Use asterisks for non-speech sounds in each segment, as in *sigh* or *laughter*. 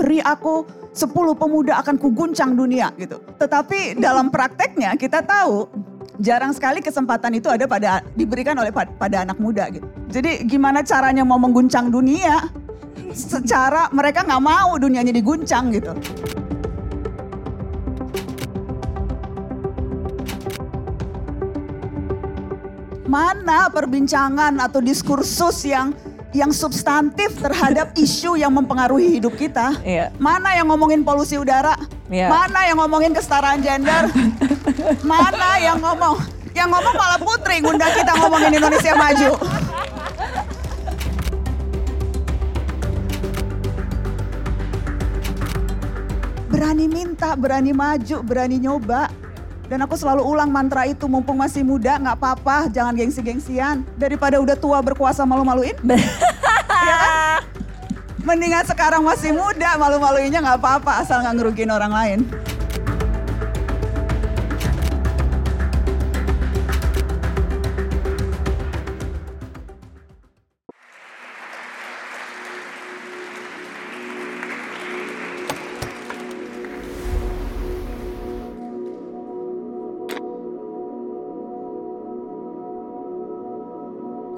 beri aku 10 pemuda akan kuguncang dunia gitu. Tetapi dalam prakteknya kita tahu jarang sekali kesempatan itu ada pada diberikan oleh pada anak muda gitu. Jadi gimana caranya mau mengguncang dunia? Secara mereka nggak mau dunianya diguncang gitu. Mana perbincangan atau diskursus yang yang substantif terhadap *laughs* isu yang mempengaruhi hidup kita. Iya. Mana yang ngomongin polusi udara? Iya. Mana yang ngomongin kesetaraan gender? *laughs* Mana yang ngomong? Yang ngomong malah Putri ngundang kita ngomongin Indonesia maju. Berani minta, berani maju, berani nyoba. Dan aku selalu ulang mantra itu, mumpung masih muda nggak apa-apa, jangan gengsi-gengsian. Daripada udah tua berkuasa malu-maluin. *laughs* ya kan? Mendingan sekarang masih muda, malu-maluinnya nggak apa-apa, asal nggak ngerugiin orang lain.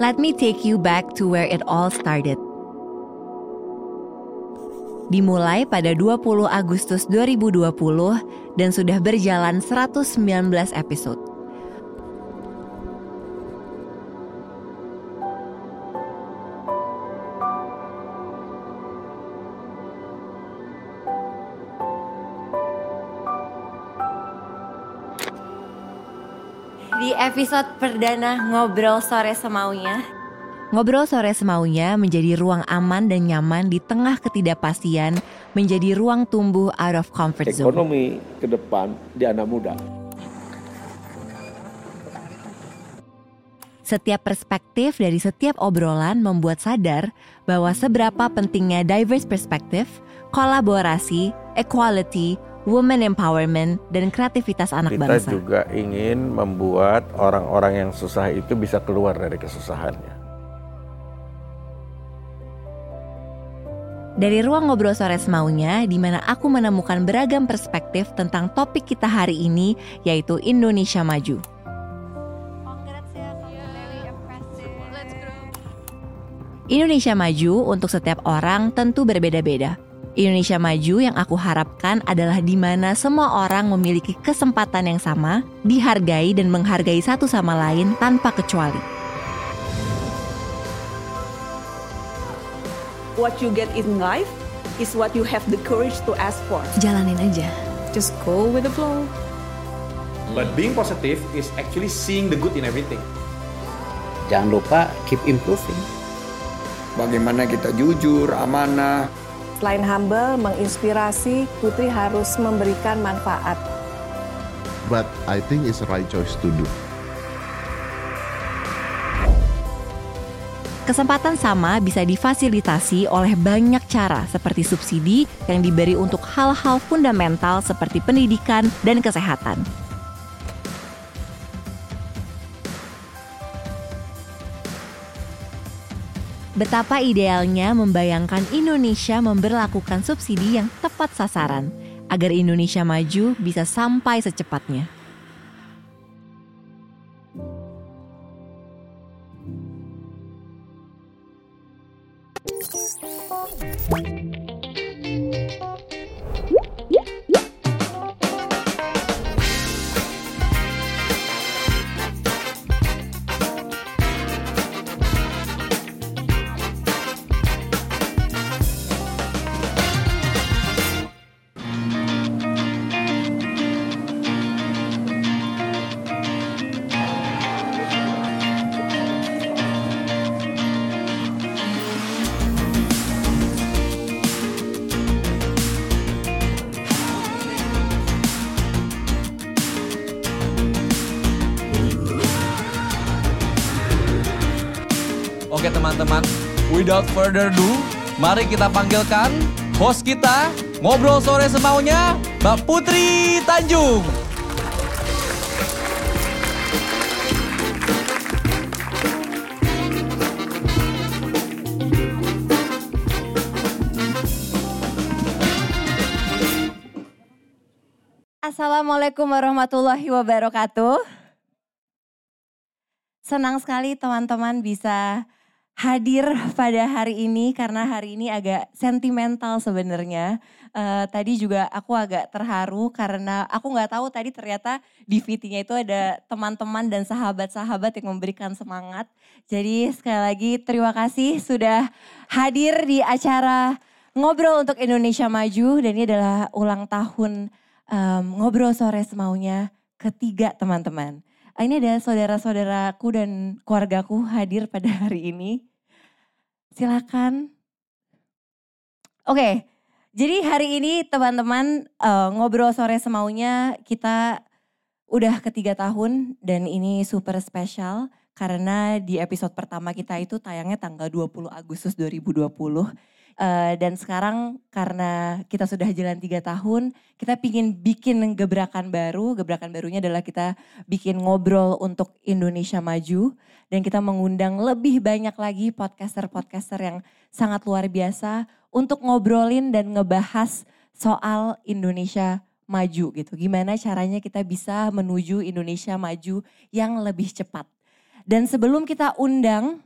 Let me take you back to where it all started. Dimulai pada 20 Agustus 2020 dan sudah berjalan 119 episode. Episode perdana Ngobrol Sore Semaunya. Ngobrol Sore Semaunya menjadi ruang aman dan nyaman di tengah ketidakpastian Menjadi ruang tumbuh out of comfort zone. Ekonomi ke depan di anak muda. Setiap perspektif dari setiap obrolan membuat sadar bahwa seberapa pentingnya diverse perspektif, kolaborasi, equality, women empowerment, dan kreativitas anak Kita bangsa. Kita juga ingin membuat orang-orang yang susah itu bisa keluar dari kesusahannya. Dari ruang ngobrol sore semaunya, di mana aku menemukan beragam perspektif tentang topik kita hari ini, yaitu Indonesia Maju. Indonesia Maju untuk setiap orang tentu berbeda-beda. Indonesia Maju yang aku harapkan adalah di mana semua orang memiliki kesempatan yang sama, dihargai dan menghargai satu sama lain tanpa kecuali. What you get in life is what you have the courage to ask for. Jalanin aja. Just go with the flow. But being positive is actually seeing the good in everything. Jangan lupa keep improving. Bagaimana kita jujur, amanah, Selain humble, menginspirasi, Putri harus memberikan manfaat. But I think it's the right choice to do. Kesempatan sama bisa difasilitasi oleh banyak cara seperti subsidi yang diberi untuk hal-hal fundamental seperti pendidikan dan kesehatan. Betapa idealnya membayangkan Indonesia memberlakukan subsidi yang tepat sasaran agar Indonesia maju bisa sampai secepatnya. Without further ado, mari kita panggilkan host kita ngobrol sore semaunya, Mbak Putri Tanjung. Assalamualaikum warahmatullahi wabarakatuh. Senang sekali teman-teman bisa hadir pada hari ini karena hari ini agak sentimental sebenarnya. Uh, tadi juga aku agak terharu karena aku nggak tahu tadi ternyata di VT-nya itu ada teman-teman dan sahabat-sahabat yang memberikan semangat. Jadi sekali lagi terima kasih sudah hadir di acara Ngobrol untuk Indonesia Maju dan ini adalah ulang tahun um, Ngobrol Sore Semaunya ketiga teman-teman. Ah, ini ada saudara-saudaraku dan keluargaku hadir pada hari ini. Silakan. Oke, jadi hari ini teman-teman uh, ngobrol sore semaunya kita udah ketiga tahun dan ini super spesial karena di episode pertama kita itu tayangnya tanggal 20 Agustus 2020 Uh, dan sekarang karena kita sudah jalan tiga tahun, kita pingin bikin gebrakan baru. Gebrakan barunya adalah kita bikin ngobrol untuk Indonesia maju. Dan kita mengundang lebih banyak lagi podcaster-podcaster yang sangat luar biasa untuk ngobrolin dan ngebahas soal Indonesia maju gitu. Gimana caranya kita bisa menuju Indonesia maju yang lebih cepat. Dan sebelum kita undang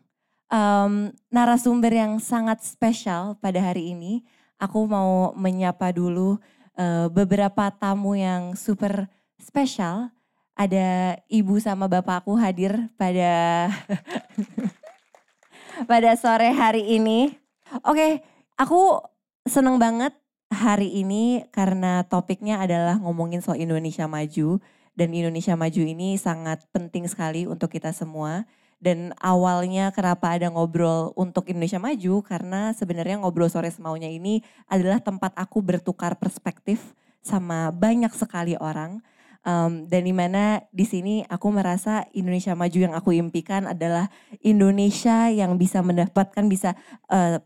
um, narasumber yang sangat spesial pada hari ini. Aku mau menyapa dulu uh, beberapa tamu yang super spesial. Ada ibu sama bapakku hadir pada *laughs* pada sore hari ini. Oke, aku seneng banget hari ini karena topiknya adalah ngomongin soal Indonesia maju dan Indonesia maju ini sangat penting sekali untuk kita semua dan awalnya kenapa ada ngobrol untuk Indonesia Maju? Karena sebenarnya ngobrol sore semaunya ini adalah tempat aku bertukar perspektif sama banyak sekali orang. Um, dan di mana di sini aku merasa Indonesia Maju yang aku impikan adalah Indonesia yang bisa mendapatkan bisa eh,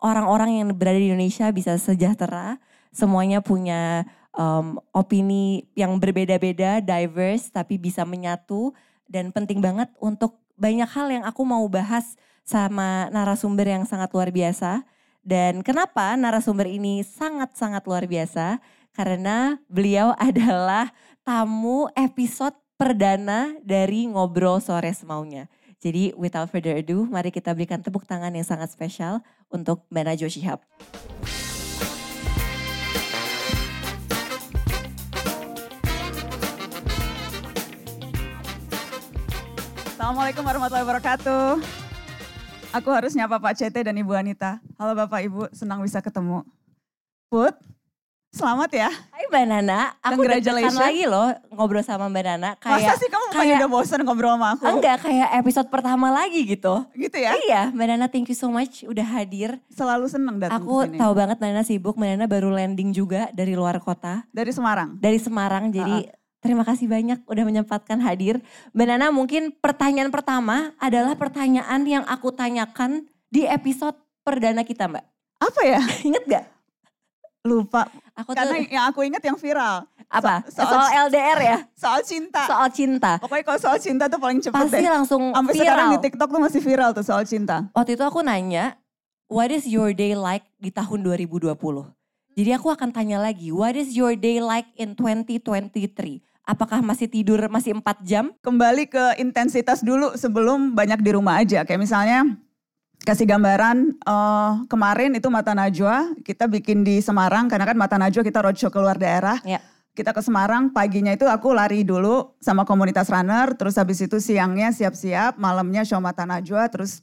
orang-orang yang berada di Indonesia bisa sejahtera, semuanya punya um, opini yang berbeda-beda, diverse, tapi bisa menyatu. Dan penting banget untuk banyak hal yang aku mau bahas sama narasumber yang sangat luar biasa. Dan kenapa narasumber ini sangat-sangat luar biasa? Karena beliau *laughs* adalah tamu episode perdana dari Ngobrol Sore Semaunya. Jadi without further ado, mari kita berikan tepuk tangan yang sangat spesial untuk Mbak Najwa Shihab. Assalamualaikum warahmatullahi wabarakatuh. Aku harus nyapa Pak CT dan Ibu Anita. Halo Bapak Ibu, senang bisa ketemu. Put, selamat ya. Hai Mbak Nana, aku udah lagi loh ngobrol sama Mbak Nana. Kayak, Masa sih kamu kayak, udah bosan ngobrol sama aku? Enggak, kayak episode pertama lagi gitu. Gitu ya? Iya, Mbak Nana thank you so much udah hadir. Selalu seneng datang Aku tahu banget Mbak Nana sibuk, Mbak Nana baru landing juga dari luar kota. Dari Semarang? Dari Semarang, jadi uh -uh Terima kasih banyak udah menyempatkan hadir. Mbak Nana mungkin pertanyaan pertama adalah pertanyaan yang aku tanyakan di episode perdana kita Mbak. Apa ya? *laughs* Ingat gak? Lupa. Aku Karena tuh, yang aku ingat yang viral. Apa? So, soal, soal LDR ya? *laughs* Soal cinta. Soal cinta. Pokoknya kalau soal cinta tuh paling cepet Pasti deh. langsung Sampai viral. sekarang di TikTok tuh masih viral tuh soal cinta. Waktu itu aku nanya, what is your day like di tahun 2020? Jadi aku akan tanya lagi, what is your day like in 2023? Apakah masih tidur masih 4 jam? Kembali ke intensitas dulu sebelum banyak di rumah aja. Kayak misalnya kasih gambaran uh, kemarin itu Mata Najwa kita bikin di Semarang karena kan Mata Najwa kita roadshow keluar daerah. Ya. Kita ke Semarang, paginya itu aku lari dulu sama komunitas runner, terus habis itu siangnya siap-siap, malamnya show Mata Najwa, terus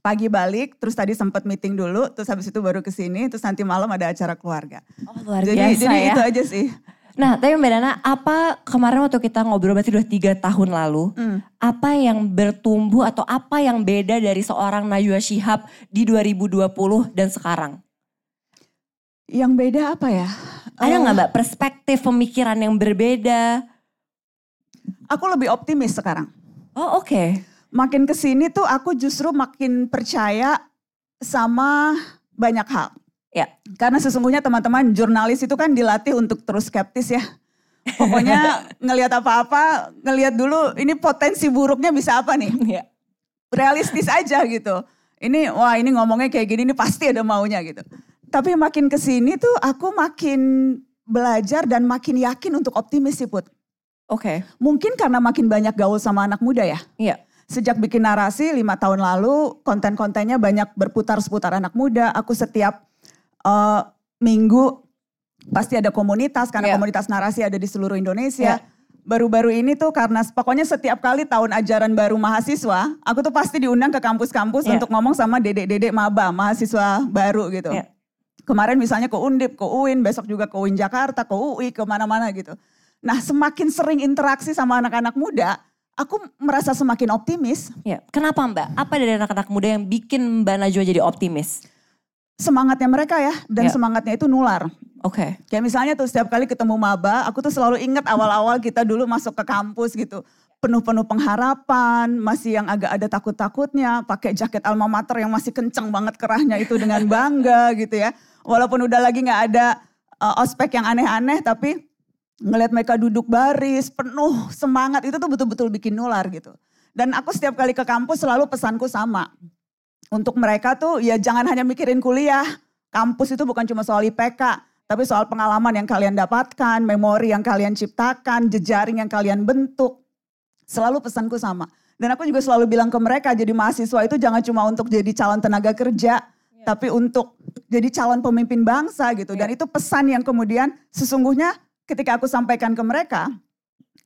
pagi balik, terus tadi sempat meeting dulu, terus habis itu baru ke sini, terus nanti malam ada acara keluarga. Oh luar jadi, biasa jadi ya. itu aja sih. Nah, tapi Mbak Nana, apa kemarin waktu kita ngobrol berarti udah tiga tahun lalu, hmm. apa yang bertumbuh atau apa yang beda dari seorang Najwa Shihab di 2020 dan sekarang? Yang beda apa ya? Ada nggak uh, Mbak perspektif pemikiran yang berbeda? Aku lebih optimis sekarang. Oh oke. Okay. Makin ke sini tuh aku justru makin percaya sama banyak hal. Ya. Karena sesungguhnya teman-teman jurnalis itu kan dilatih untuk terus skeptis ya. Pokoknya *laughs* ngelihat apa-apa, ngelihat dulu ini potensi buruknya bisa apa nih. Ya. Realistis aja gitu. Ini wah ini ngomongnya kayak gini ini pasti ada maunya gitu. Tapi makin ke sini tuh aku makin belajar dan makin yakin untuk optimis sih Put. Oke. Mungkin karena makin banyak gaul sama anak muda ya. Iya. Sejak bikin narasi lima tahun lalu, konten-kontennya banyak berputar seputar anak muda. Aku setiap eh, minggu pasti ada komunitas, karena Iya. komunitas narasi ada di seluruh Indonesia. Iya. Baru-baru ini tuh karena pokoknya setiap kali tahun ajaran baru mahasiswa, aku tuh pasti diundang ke kampus-kampus Iya. untuk ngomong sama dedek-dedek maba, mahasiswa baru gitu. Iya. Kemarin misalnya ke Undip, ke UIN, besok juga ke UIN Jakarta, ke UI, ke mana-mana gitu. Nah semakin sering interaksi sama anak-anak muda, aku merasa semakin optimis. Ya, kenapa Mbak? Apa dari anak-anak muda yang bikin Mbak Najwa jadi optimis? Semangatnya mereka ya, dan Ya. semangatnya itu nular. Oke. Kayak misalnya tuh setiap kali ketemu maba, aku tuh selalu ingat awal-awal kita dulu masuk ke kampus gitu. Penuh-penuh pengharapan, masih yang agak ada takut-takutnya, pakai jaket alma mater yang masih kenceng banget kerahnya itu dengan *laughs* bangga gitu ya. Walaupun udah lagi nggak ada uh, ospek yang aneh-aneh, tapi ngelihat mereka duduk baris, penuh semangat, itu tuh betul-betul bikin nular gitu. Dan aku setiap kali ke kampus selalu pesanku sama. Untuk mereka tuh ya jangan hanya mikirin kuliah, kampus itu bukan cuma soal IPK, tapi soal pengalaman yang kalian dapatkan, memori yang kalian ciptakan, jejaring yang kalian bentuk. Selalu pesanku sama. Dan aku juga selalu bilang ke mereka, jadi mahasiswa itu jangan cuma untuk jadi calon tenaga kerja, tapi untuk jadi calon pemimpin bangsa gitu. Dan itu pesan yang kemudian sesungguhnya ketika aku sampaikan ke mereka,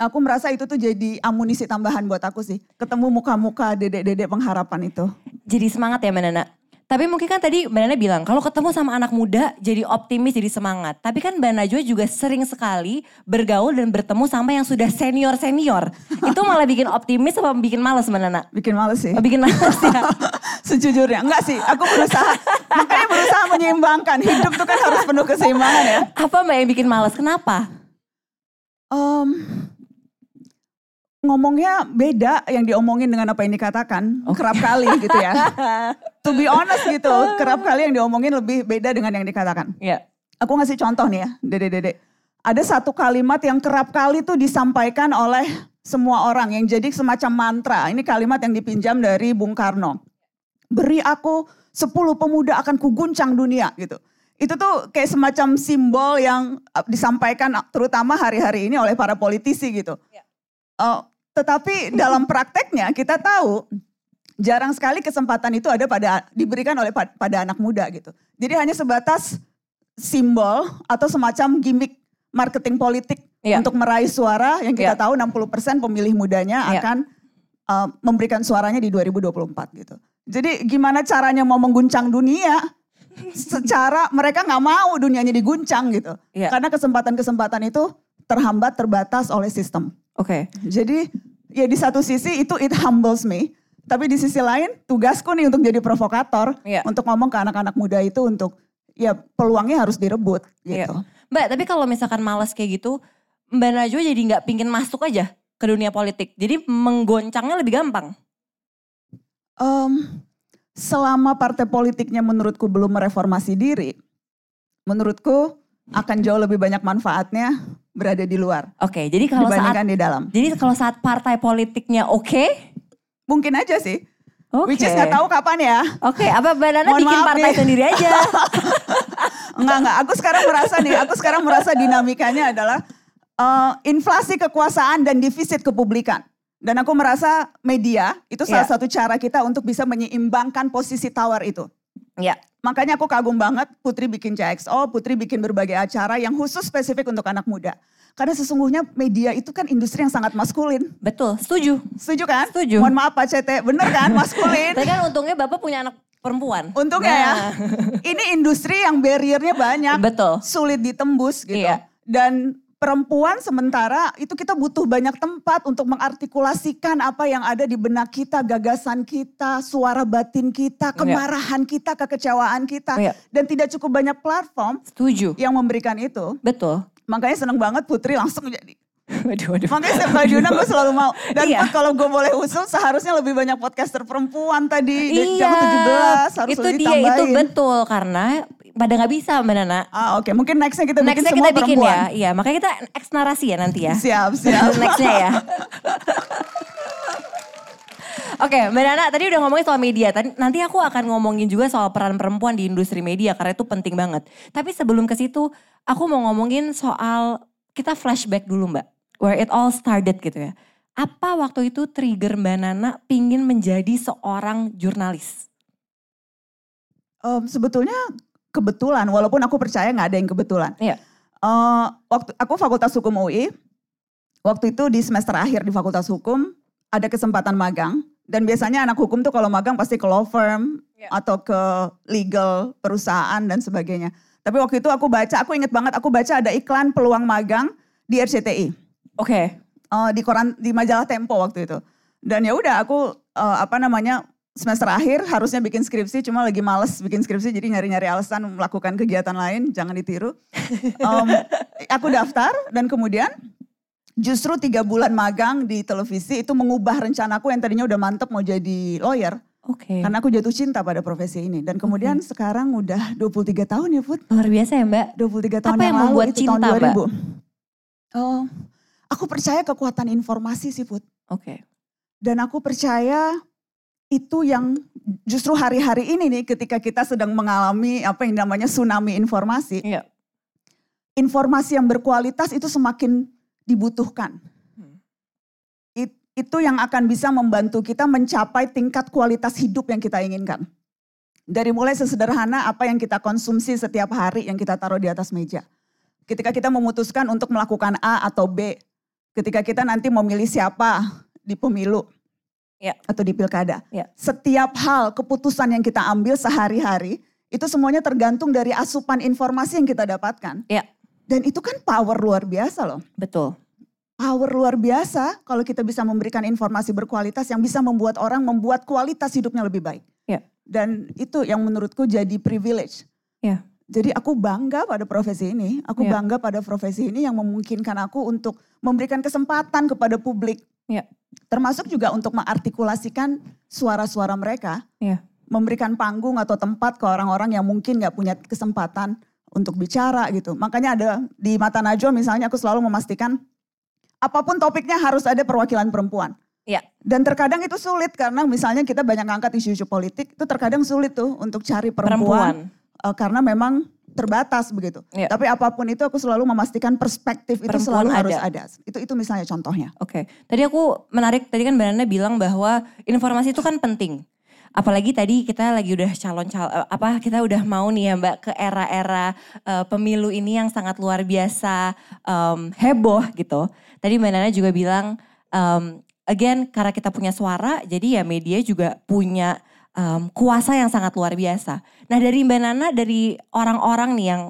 aku merasa itu tuh jadi amunisi tambahan buat aku sih. Ketemu muka-muka dedek-dedek pengharapan itu. Jadi semangat ya Mbak Nana? Tapi mungkin kan tadi Mbak Nana bilang kalau ketemu sama anak muda jadi optimis, jadi semangat. Tapi kan Mbak Najwa juga sering sekali bergaul dan bertemu sama yang sudah senior-senior. *laughs* Itu malah bikin optimis apa bikin males Mbak Nana? Bikin males sih. Oh, bikin males ya? *laughs* Sejujurnya enggak sih, aku berusaha makanya berusaha menyeimbangkan. Hidup tuh kan harus penuh keseimbangan ya. Apa Mbak yang bikin males? Kenapa? Em, ngomongnya beda yang diomongin dengan apa yang dikatakan. Kerap kali gitu ya. *laughs* To be honest gitu, kerap kali yang diomongin lebih beda dengan yang dikatakan. Iya. Aku ngasih contoh nih ya, dede-dede. Ada satu kalimat yang kerap kali tuh disampaikan oleh semua orang yang jadi semacam mantra. Ini kalimat yang dipinjam dari Bung Karno. Beri aku 10 pemuda akan kuguncang dunia gitu. Itu tuh kayak semacam simbol yang uh, disampaikan uh, terutama hari-hari ini oleh para politisi gitu. Uh, tetapi dalam prakteknya kita tahu jarang sekali kesempatan itu ada pada diberikan oleh pa- pada anak muda gitu. Jadi hanya sebatas simbol atau semacam gimmick marketing politik Iya. untuk meraih suara yang kita Iya. tahu 60% pemilih mudanya Iya. akan uh, memberikan suaranya di 2024 gitu. Jadi gimana caranya mau mengguncang dunia secara mereka nggak mau dunianya diguncang gitu. Iya. Karena kesempatan-kesempatan itu terhambat terbatas oleh sistem. Oke. Jadi ya di satu sisi itu it humbles me. Tapi di sisi lain tugasku nih untuk jadi provokator. Iya. Untuk ngomong ke anak-anak muda itu untuk ya peluangnya harus direbut Iya. gitu. Mbak, tapi kalau misalkan males kayak gitu, Mbak Najwa jadi nggak pingin masuk aja ke dunia politik. Jadi menggoncangnya lebih gampang. Em, selama partai politiknya menurutku belum mereformasi diri, menurutku akan jauh lebih banyak manfaatnya berada di luar Oke, jadi kalau saat di dalam. jadi kalau saat partai politiknya oke, Mungkin aja sih. oke. Which is nggak tahu kapan ya. Oke, apa Mbak Nana Mohon bikin maaf partai nih. sendiri aja? *laughs* *laughs* Enggak, enggak. Aku sekarang merasa nih, aku sekarang merasa dinamikanya adalah eh, inflasi kekuasaan dan defisit kepublikan. Dan aku merasa media itu salah Iya. satu cara kita untuk bisa menyeimbangkan posisi tawar itu. ya, Makanya aku kagum banget Putri bikin CXO, Putri bikin berbagai acara yang khusus spesifik untuk anak muda. Karena sesungguhnya media itu kan industri yang sangat maskulin. betul. Setuju. Setuju kan? Setuju. Mohon maaf Pak CT, bener kan *laughs* maskulin? Tapi kan untungnya Bapak punya anak perempuan. Untungnya ya. Nah, Ini industri yang barriernya banyak. Betul. Sulit ditembus gitu. Iya. Dan perempuan sementara itu kita butuh banyak tempat untuk mengartikulasikan apa yang ada di benak kita, gagasan kita, suara batin kita, kemarahan kita, kekecewaan kita. Iya. Dan tidak cukup banyak platform Setuju. yang memberikan itu. Betul. Makanya seneng banget Putri langsung jadi. *laughs* Waduh, waduh. Makanya setiap kali diundang gue selalu mau. Dan Iya. Kalau gue boleh usul seharusnya lebih banyak podcaster perempuan tadi. Iya, Jam 17 harus itu lebih dia itu betul karena pada nggak bisa Mbak Nana. Ah oke, mungkin nextnya kita bikin Nextnya semua kita bikin perempuan. ya, iya makanya kita X narasi ya nanti ya. Siap, siap. *laughs* Nextnya ya. Oke, Mbak Nana tadi udah ngomongin soal media. Tadi, nanti aku akan ngomongin juga soal peran perempuan di industri media karena itu penting banget. Tapi sebelum ke situ, aku mau ngomongin soal kita flashback dulu Mbak. Where it all started gitu ya. Apa waktu itu trigger Mbak Nana pingin menjadi seorang jurnalis? Um, sebetulnya kebetulan, walaupun aku percaya nggak ada yang kebetulan. Iya. Uh, waktu aku Fakultas Hukum UI, waktu itu di semester akhir di Fakultas Hukum ada kesempatan magang dan biasanya anak hukum tuh kalau magang pasti ke law firm atau ke legal perusahaan dan sebagainya. Tapi waktu itu aku baca, aku inget banget aku baca ada iklan peluang magang di RCTI. Oke. Uh, di koran di majalah Tempo waktu itu. Dan ya udah aku uh, apa namanya semester akhir harusnya bikin skripsi cuma lagi males bikin skripsi jadi nyari-nyari alasan melakukan kegiatan lain jangan ditiru. *laughs* Um, aku daftar dan kemudian justru tiga bulan magang di televisi itu mengubah rencanaku yang tadinya udah mantep mau jadi lawyer. Oke. Karena aku jatuh cinta pada profesi ini. Dan kemudian sekarang udah 23 tahun ya Put. Luar biasa ya Mbak. 23 tahun Apa yang lalu membuat itu cinta, tahun 2000. Mbak? Oh, aku percaya kekuatan informasi sih Put. Oke. Dan aku percaya itu yang justru hari-hari ini nih ketika kita sedang mengalami apa yang namanya tsunami informasi. Iya. Informasi yang berkualitas itu semakin dibutuhkan. It- itu yang akan bisa membantu kita mencapai tingkat kualitas hidup yang kita inginkan. Dari mulai sesederhana apa yang kita konsumsi setiap hari yang kita taruh di atas meja. Ketika kita memutuskan untuk melakukan A atau B, ketika kita nanti memilih siapa di pemilu Ya. atau di pilkada. Ya. Setiap hal keputusan yang kita ambil sehari-hari itu semuanya tergantung dari asupan informasi yang kita dapatkan. Ya. Dan itu kan power luar biasa loh. Betul. Power luar biasa kalau kita bisa memberikan informasi berkualitas yang bisa membuat orang membuat kualitas hidupnya lebih baik. Ya. Dan itu yang menurutku jadi privilege. Ya. Jadi aku bangga pada profesi ini. Aku Ya. bangga pada profesi ini yang memungkinkan aku untuk memberikan kesempatan kepada publik. Ya. Termasuk juga untuk mengartikulasikan suara-suara mereka. Ya. Memberikan panggung atau tempat ke orang-orang yang mungkin nggak punya kesempatan untuk bicara gitu. Makanya ada di Mata Najwa misalnya aku selalu memastikan apa pun topiknya harus ada perwakilan perempuan. Ya. Dan terkadang itu sulit karena misalnya kita banyak ngangkat isu-isu politik, itu terkadang sulit tuh untuk cari perempuan. eh, karena memang terbatas begitu. Ya. Tapi apa pun itu aku selalu memastikan perspektif itu Perempuan selalu harus ada. ada. Itu itu misalnya contohnya. Oke, tadi aku menarik, tadi kan Mbak Nana bilang bahwa informasi itu kan penting. Apalagi tadi kita lagi udah calon calon apa kita udah mau nih ya Mbak ke era-era eh, pemilu ini yang sangat luar biasa em, heboh gitu. Tadi Mbak Nana juga bilang em, again karena kita punya suara jadi ya media juga punya em, kuasa yang sangat luar biasa. Nah dari Mbak Nana dari orang-orang nih yang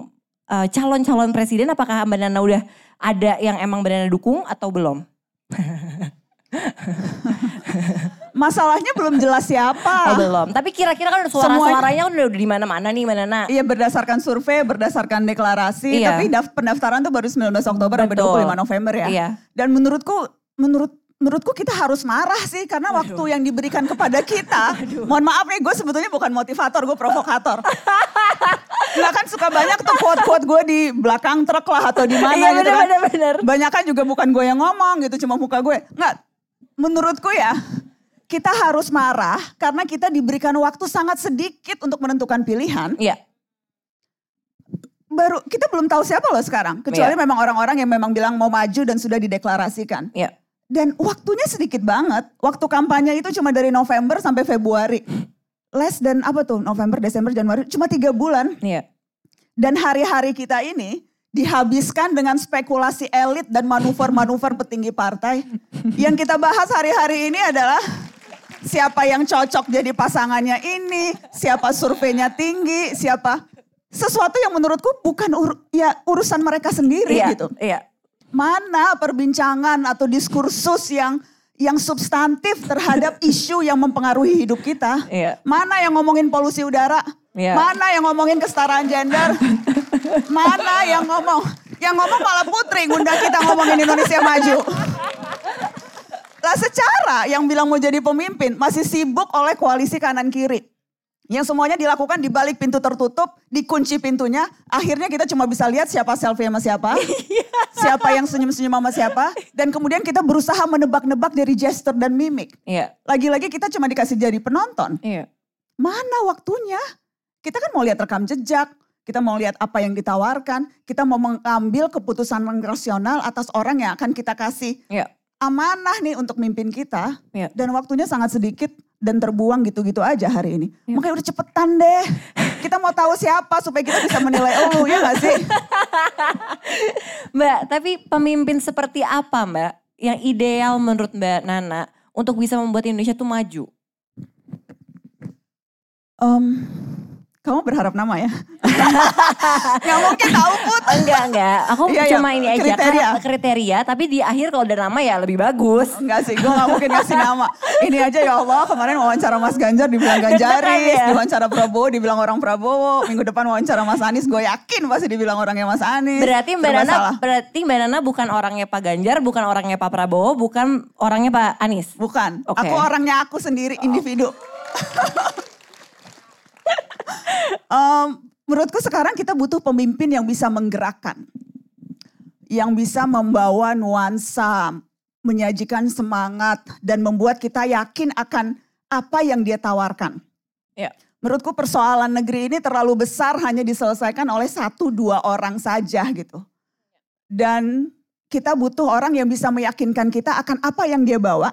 eh, calon-calon presiden apakah Mbak Nana udah ada yang emang Mbak Nana dukung atau belum? *laughs* Masalahnya belum jelas siapa. Oh belum. Tapi kira-kira kan suara-suaranya kan udah di mana-mana nih Mbak Nana. Iya berdasarkan survei, berdasarkan deklarasi, Iya. tapi daf- pendaftaran tuh baru 19 Oktober sampai Betul. 25 November ya. Iya. Dan menurutku menurut menurutku kita harus marah sih karena waktu yang diberikan kepada kita. Mohon maaf nih gue sebetulnya bukan motivator, gue provokator. Nggak kan suka banyak tuh quote-quote gue di belakang truk lah atau di mana Iya, gitu bener, kan. bener, bener. Banyak kan juga bukan gue yang ngomong gitu, cuma muka gue. Nggak, menurutku ya kita harus marah karena kita diberikan waktu sangat sedikit untuk menentukan pilihan Iya. baru kita belum tahu siapa loh sekarang kecuali Iya. memang orang-orang yang memang bilang mau maju dan sudah dideklarasikan Iya. Dan waktunya sedikit banget waktu kampanye itu cuma dari November sampai Februari less dan apa tuh November Desember Januari cuma tiga bulan Iya. dan hari-hari kita ini dihabiskan dengan spekulasi elit dan manuver-manuver petinggi partai yang kita bahas hari-hari ini adalah siapa yang cocok jadi pasangannya ini siapa surveinya tinggi siapa sesuatu yang menurutku bukan ur- ya urusan mereka sendiri Iya. gitu. Iya. Mana perbincangan atau diskursus yang yang substantif terhadap *laughs* isu yang mempengaruhi hidup kita? Iya. Mana yang ngomongin polusi udara? Iya. Mana yang ngomongin kesetaraan gender? *laughs* Mana yang ngomong? Yang ngomong malah Putri ngundang kita ngomongin Indonesia maju. Lah secara yang bilang mau jadi pemimpin masih sibuk oleh koalisi kanan kiri. Yang semuanya dilakukan di balik pintu tertutup, dikunci pintunya. Akhirnya kita cuma bisa lihat siapa selfie sama siapa. *laughs* siapa yang senyum-senyum sama siapa. Dan kemudian kita berusaha menebak-nebak dari gesture dan mimik. Iya. Lagi-lagi kita cuma dikasih jadi penonton. Iya. Mana waktunya? Kita kan mau lihat rekam jejak. Kita mau lihat apa yang ditawarkan. Kita mau mengambil keputusan rasional atas orang yang akan kita kasih Iya. amanah nih untuk mimpin kita. Dan waktunya sangat sedikit dan terbuang gitu-gitu aja hari ini. Iya. Makanya udah cepetan deh. Kita mau tahu siapa supaya kita bisa menilai oh ya gak sih? *laughs* Mbak, tapi pemimpin seperti apa Mbak yang ideal menurut Mbak Nana untuk bisa membuat Indonesia tuh maju? Em, kamu berharap nama ya? *laughs* Gak mungkin tahu Put. Enggak, enggak. Aku Iya, iya. cuma ini aja Kriteria. kan kriteria, tapi di akhir kalau ada nama ya lebih bagus. Enggak sih, gue gak mungkin ngasih nama. Ini aja ya Allah, kemarin wawancara Mas Ganjar dibilang Ganjaris, ya? diwawancara Prabowo dibilang orang Prabowo, minggu depan wawancara Mas Anies, gue yakin pasti dibilang orangnya Mas Anies. Berarti Mbak Nana, berarti Mbak Nana bukan orangnya Pak Ganjar, bukan orangnya Pak Prabowo, bukan orangnya Pak Anies. Bukan, Oke. aku orangnya aku sendiri, individu. Em, menurutku sekarang kita butuh pemimpin yang bisa menggerakkan. Yang bisa membawa nuansa, menyajikan semangat, dan membuat kita yakin akan apa yang dia tawarkan. Ya. Menurutku persoalan negeri ini terlalu besar hanya diselesaikan oleh satu dua orang saja gitu. Dan kita butuh orang yang bisa meyakinkan kita akan apa yang dia bawa.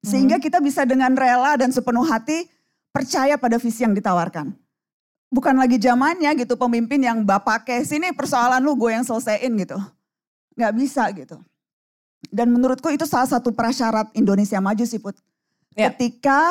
Sehingga kita bisa dengan rela dan sepenuh hati percaya pada visi yang ditawarkan. Bukan lagi zamannya gitu pemimpin yang bapak ke sini persoalan lu gue yang selesaiin gitu. Nggak bisa gitu. Dan menurutku itu salah satu prasyarat Indonesia maju sih Put. Ya. Ketika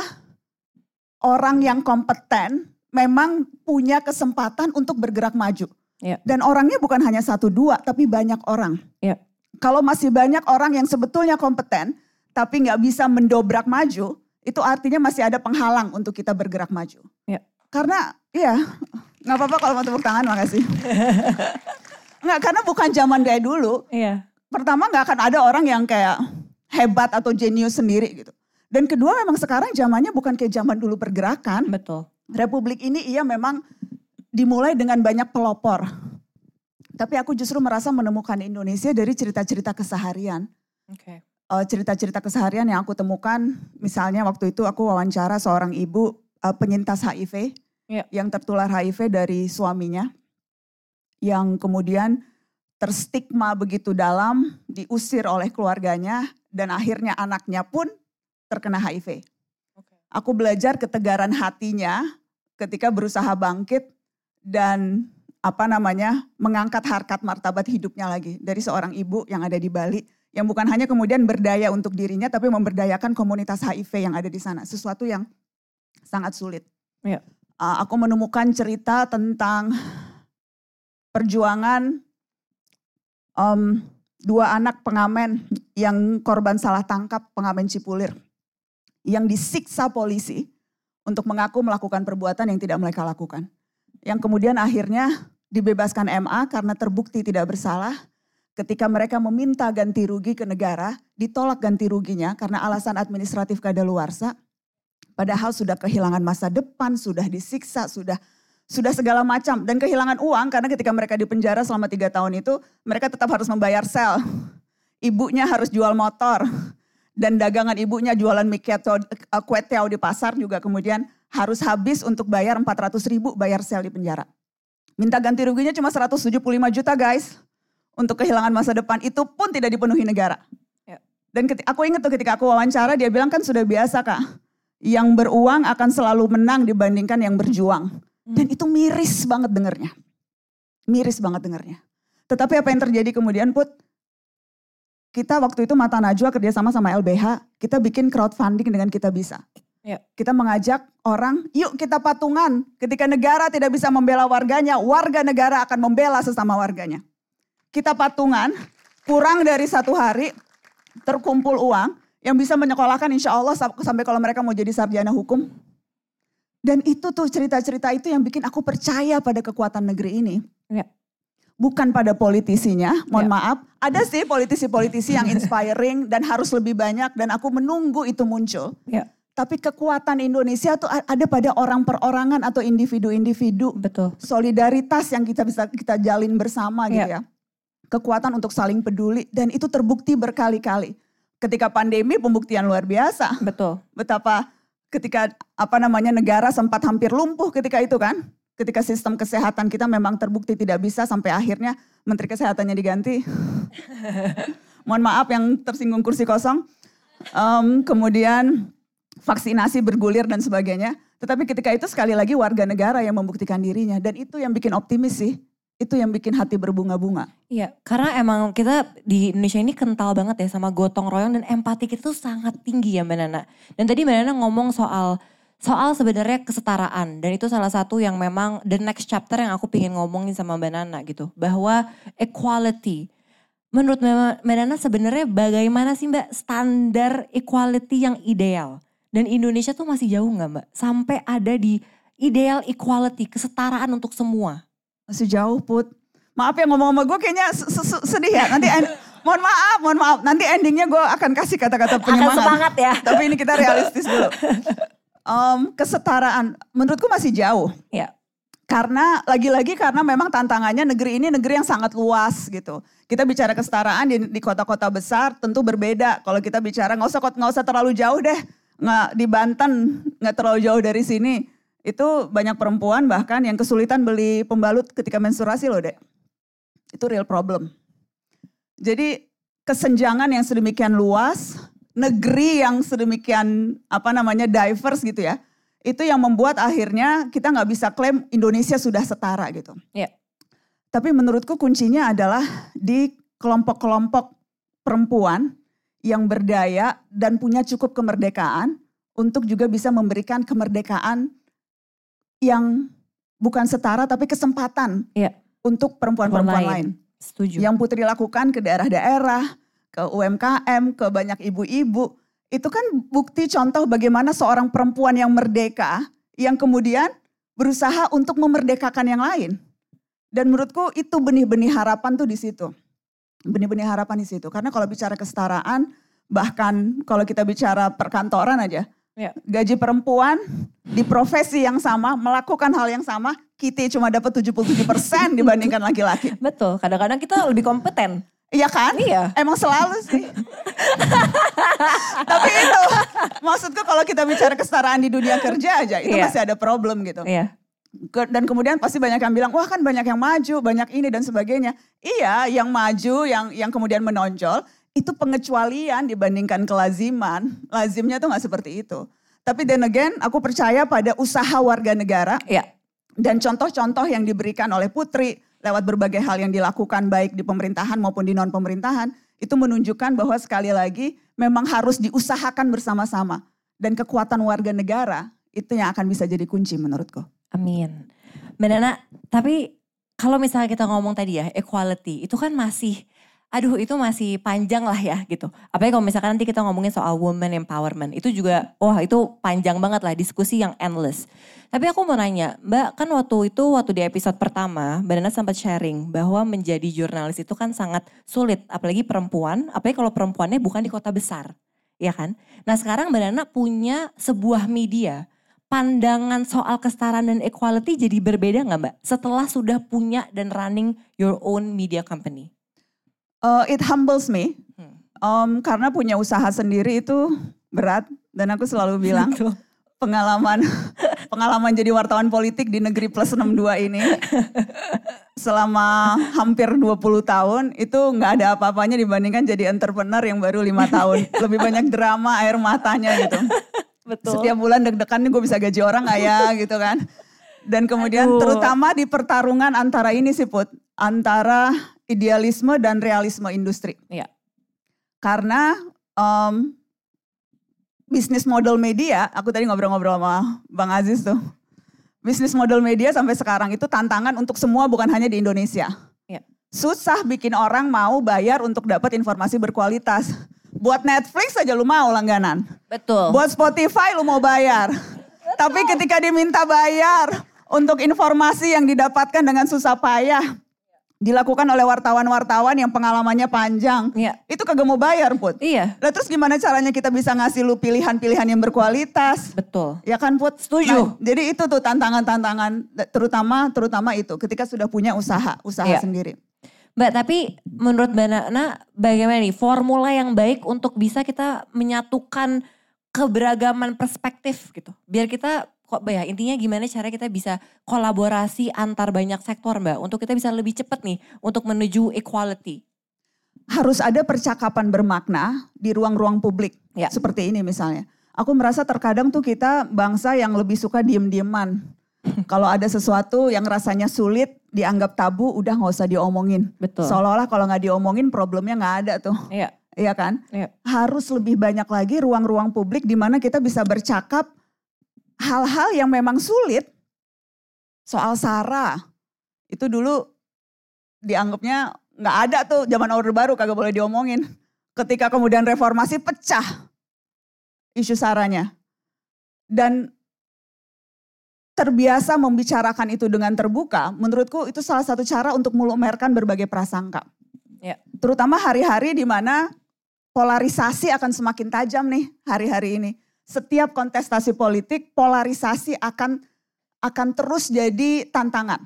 orang yang kompeten memang punya kesempatan untuk bergerak maju. Ya. Dan orangnya bukan hanya satu dua tapi banyak orang. Ya. Kalau masih banyak orang yang sebetulnya kompeten tapi nggak bisa mendobrak maju, itu artinya masih ada penghalang untuk kita bergerak maju. Ya. Karena ya nggak apa-apa kalau mau tepuk tangan makasih. *laughs* Nggak karena bukan zaman kayak dulu. Iya. Pertama nggak akan ada orang yang kayak hebat atau jenius sendiri gitu. Dan kedua memang sekarang zamannya bukan kayak zaman dulu pergerakan. Betul. Republik ini iya memang dimulai dengan banyak pelopor. Tapi aku justru merasa menemukan Indonesia dari cerita-cerita keseharian. Oke. Eh, cerita-cerita keseharian yang aku temukan, misalnya waktu itu aku wawancara seorang ibu eh, penyintas HIV Iya. yang tertular HIV dari suaminya, yang kemudian terstigma begitu dalam, diusir oleh keluarganya, dan akhirnya anaknya pun terkena HIV. Aku belajar ketegaran hatinya ketika berusaha bangkit dan apa namanya mengangkat harkat martabat hidupnya lagi dari seorang ibu yang ada di Bali yang bukan hanya kemudian berdaya untuk dirinya tapi memberdayakan komunitas HIV yang ada di sana sesuatu yang sangat sulit. Iya. Uh, aku menemukan cerita tentang perjuangan um, dua anak pengamen yang korban salah tangkap pengamen Cipulir yang disiksa polisi untuk mengaku melakukan perbuatan yang tidak mereka lakukan. Yang kemudian akhirnya dibebaskan MA karena terbukti tidak bersalah. Ketika mereka meminta ganti rugi ke negara, ditolak ganti ruginya karena alasan administratif kadaluarsa. Padahal sudah kehilangan masa depan, sudah disiksa, sudah sudah segala macam dan kehilangan uang karena ketika mereka di penjara selama tiga tahun itu mereka tetap harus membayar sel. Ibunya harus jual motor dan dagangan ibunya jualan mie keto, eh, kue tiao di pasar juga kemudian harus habis untuk bayar 400 ribu bayar sel di penjara. Minta ganti ruginya cuma 175 juta guys untuk kehilangan masa depan itu pun tidak dipenuhi negara. Ya. Dan keti- aku ingat tuh ketika aku wawancara dia bilang kan sudah biasa kak. Yang beruang akan selalu menang dibandingkan yang berjuang. Dan itu miris banget dengernya. Miris banget dengernya. Tetapi apa yang terjadi kemudian Put? Kita waktu itu Mata Najwa kerjasama sama LBH, kita bikin crowdfunding dengan kita bisa. Ya. Kita mengajak orang, yuk kita patungan. Ketika negara tidak bisa membela warganya, warga negara akan membela sesama warganya. Kita patungan, kurang dari satu hari, terkumpul uang yang bisa menyekolahkan insya Allah sam- sampai kalau mereka mau jadi sarjana hukum. Dan itu tuh cerita-cerita itu yang bikin aku percaya pada kekuatan negeri ini. Ya. Bukan pada politisinya, mohon maaf. Ada sih politisi-politisi yang *laughs* inspiring dan harus lebih banyak dan aku menunggu itu muncul. Ya. Tapi kekuatan Indonesia tuh ada pada orang perorangan atau individu-individu. Betul. Solidaritas yang kita bisa kita jalin bersama gitu Iya. ya. Kekuatan untuk saling peduli dan itu terbukti berkali-kali. Ketika pandemi pembuktian luar biasa. Betul. Betapa ketika apa namanya negara sempat hampir lumpuh ketika itu kan. Ketika sistem kesehatan kita memang terbukti tidak bisa sampai akhirnya menteri kesehatannya diganti. *laughs* Mohon maaf yang tersinggung kursi kosong. Em, kemudian vaksinasi bergulir dan sebagainya. Tetapi ketika itu sekali lagi warga negara yang membuktikan dirinya. Dan itu yang bikin optimis sih. Itu yang bikin hati berbunga-bunga. Iya, karena emang kita di Indonesia ini kental banget ya sama gotong royong dan empati kita tuh sangat tinggi ya Mbak Nana. Dan tadi Mbak Nana ngomong soal soal sebenarnya kesetaraan dan itu salah satu yang memang the next chapter yang aku pingin ngomongin sama Mbak Nana gitu. Bahwa equality. Menurut Mbak Nana sebenarnya bagaimana sih Mbak standar equality yang ideal? Dan Indonesia tuh masih jauh nggak Mbak? Sampai ada di ideal equality, kesetaraan untuk semua. Masih jauh Put. Maaf ya ngomong sama gue kayaknya se- se- sedih ya. Nanti end- *laughs* mohon maaf, mohon maaf. Nanti endingnya gue akan kasih kata-kata penyemangat. semangat ya. *laughs* Tapi ini kita realistis dulu. Em, kesetaraan menurutku masih jauh. Ya. Karena lagi-lagi karena memang tantangannya negeri ini negeri yang sangat luas gitu. Kita bicara kesetaraan di, di kota-kota besar tentu berbeda. Kalau kita bicara nggak usah nggak usah terlalu jauh deh, nggak di Banten nggak terlalu jauh dari sini. Itu banyak perempuan bahkan yang kesulitan beli pembalut ketika menstruasi loh dek. Itu real problem. Jadi kesenjangan yang sedemikian luas, negeri yang sedemikian apa namanya diverse gitu ya, itu yang membuat akhirnya kita nggak bisa klaim Indonesia sudah setara gitu. Iya. Tapi menurutku kuncinya adalah di kelompok-kelompok perempuan yang berdaya dan punya cukup kemerdekaan untuk juga bisa memberikan kemerdekaan yang bukan setara tapi kesempatan Iya. untuk perempuan-perempuan Perempuan lain. lain. Setuju. Yang Putri lakukan ke daerah-daerah, ke UMKM, ke banyak ibu-ibu. Itu kan bukti contoh bagaimana seorang perempuan yang merdeka, yang kemudian berusaha untuk memerdekakan yang lain. Dan menurutku itu benih-benih harapan tuh di situ. Benih-benih harapan di situ. Karena kalau bicara kesetaraan, bahkan kalau kita bicara perkantoran aja, Ya. gaji perempuan di profesi yang sama, melakukan hal yang sama, kita cuma dapat 77% dibandingkan laki-laki. *laughs* Betul, kadang-kadang kita lebih kompeten. Iya kan? Iya. Emang selalu sih. *laughs* Tapi itu, maksudku kalau kita bicara kesetaraan di dunia kerja aja, itu Iya. masih ada problem gitu. Iya. Ke- Dan kemudian pasti banyak yang bilang, wah kan banyak yang maju, banyak ini dan sebagainya. Iya, yang maju, yang yang kemudian menonjol, itu pengecualian dibandingkan kelaziman. Lazimnya tuh nggak seperti itu. Tapi then again, aku percaya pada usaha warga negara Iya. dan contoh-contoh yang diberikan oleh Putri lewat berbagai hal yang dilakukan baik di pemerintahan maupun di non pemerintahan itu menunjukkan bahwa sekali lagi memang harus diusahakan bersama-sama dan kekuatan warga negara itu yang akan bisa jadi kunci menurutku. Amin. Mbak Nana, tapi kalau misalnya kita ngomong tadi ya, equality, itu kan masih, aduh itu masih panjang lah ya gitu. Apalagi kalau misalkan nanti kita ngomongin soal women empowerment, itu juga, wah itu panjang banget lah, diskusi yang endless. Tapi aku mau nanya, Mbak kan waktu itu, waktu di episode pertama, Mbak Nana sempat sharing bahwa menjadi jurnalis itu kan sangat sulit, apalagi perempuan, apalagi kalau perempuannya bukan di kota besar. Ya kan? Nah sekarang Mbak Nana punya sebuah media pandangan soal kesetaraan dan equality jadi berbeda nggak Mbak? Setelah sudah punya dan running your own media company. Uh, it humbles me. Um, karena punya usaha sendiri itu berat. Dan aku selalu bilang pengalaman *laughs* pengalaman jadi wartawan politik di negeri plus 62 ini selama hampir 20 tahun itu nggak ada apa-apanya dibandingkan jadi entrepreneur yang baru lima tahun. *laughs* Lebih banyak drama air matanya gitu. Betul. setiap bulan deg-degan nih gue bisa gaji orang nggak ya gitu kan. Dan kemudian Aduh. terutama di pertarungan antara ini sih Put. Antara idealisme dan realisme industri Iya. karena em, bisnis model media, aku tadi ngobrol-ngobrol sama Bang Aziz tuh. Bisnis model media sampai sekarang itu tantangan untuk semua bukan hanya di Indonesia. Iya. Susah bikin orang mau bayar untuk dapat informasi berkualitas. Buat Netflix aja lu mau langganan. Betul. Buat Spotify lu mau bayar. Tapi ketika diminta bayar untuk informasi yang didapatkan dengan susah payah, dilakukan oleh wartawan-wartawan yang pengalamannya panjang. Iya. Itu kagak mau bayar, Put. Iya. Lah terus gimana caranya kita bisa ngasih lu pilihan-pilihan yang berkualitas? Betul. Ya kan Put? Setuju. Nah, jadi itu tuh tantangan-tantangan terutama terutama itu ketika sudah punya usaha, usaha Iya. sendiri. Mbak, tapi menurut Mbak Nana bagaimana nih formula yang baik untuk bisa kita menyatukan keberagaman perspektif gitu. Biar kita kok ya intinya gimana cara kita bisa kolaborasi antar banyak sektor Mbak untuk kita bisa lebih cepat nih untuk menuju equality. Harus ada percakapan bermakna di ruang-ruang publik. Ya. Seperti ini misalnya. Aku merasa terkadang tuh kita bangsa yang lebih suka diem-dieman. *laughs* Kalau ada sesuatu yang rasanya sulit, dianggap tabu, udah nggak usah diomongin. Betul. Seolah-olah kalau nggak diomongin problemnya nggak ada tuh. Iya. Iya kan? Iya. Harus lebih banyak lagi ruang-ruang publik di mana kita bisa bercakap hal-hal yang memang sulit. Soal Sarah, itu dulu dianggapnya nggak ada tuh zaman Orde Baru kagak boleh diomongin. Ketika kemudian reformasi pecah isu Saranya. Dan terbiasa membicarakan itu dengan terbuka, menurutku itu salah satu cara untuk melumerkan berbagai prasangka. Ya. Terutama hari-hari di mana polarisasi akan semakin tajam nih hari-hari ini. Setiap kontestasi politik polarisasi akan akan terus jadi tantangan.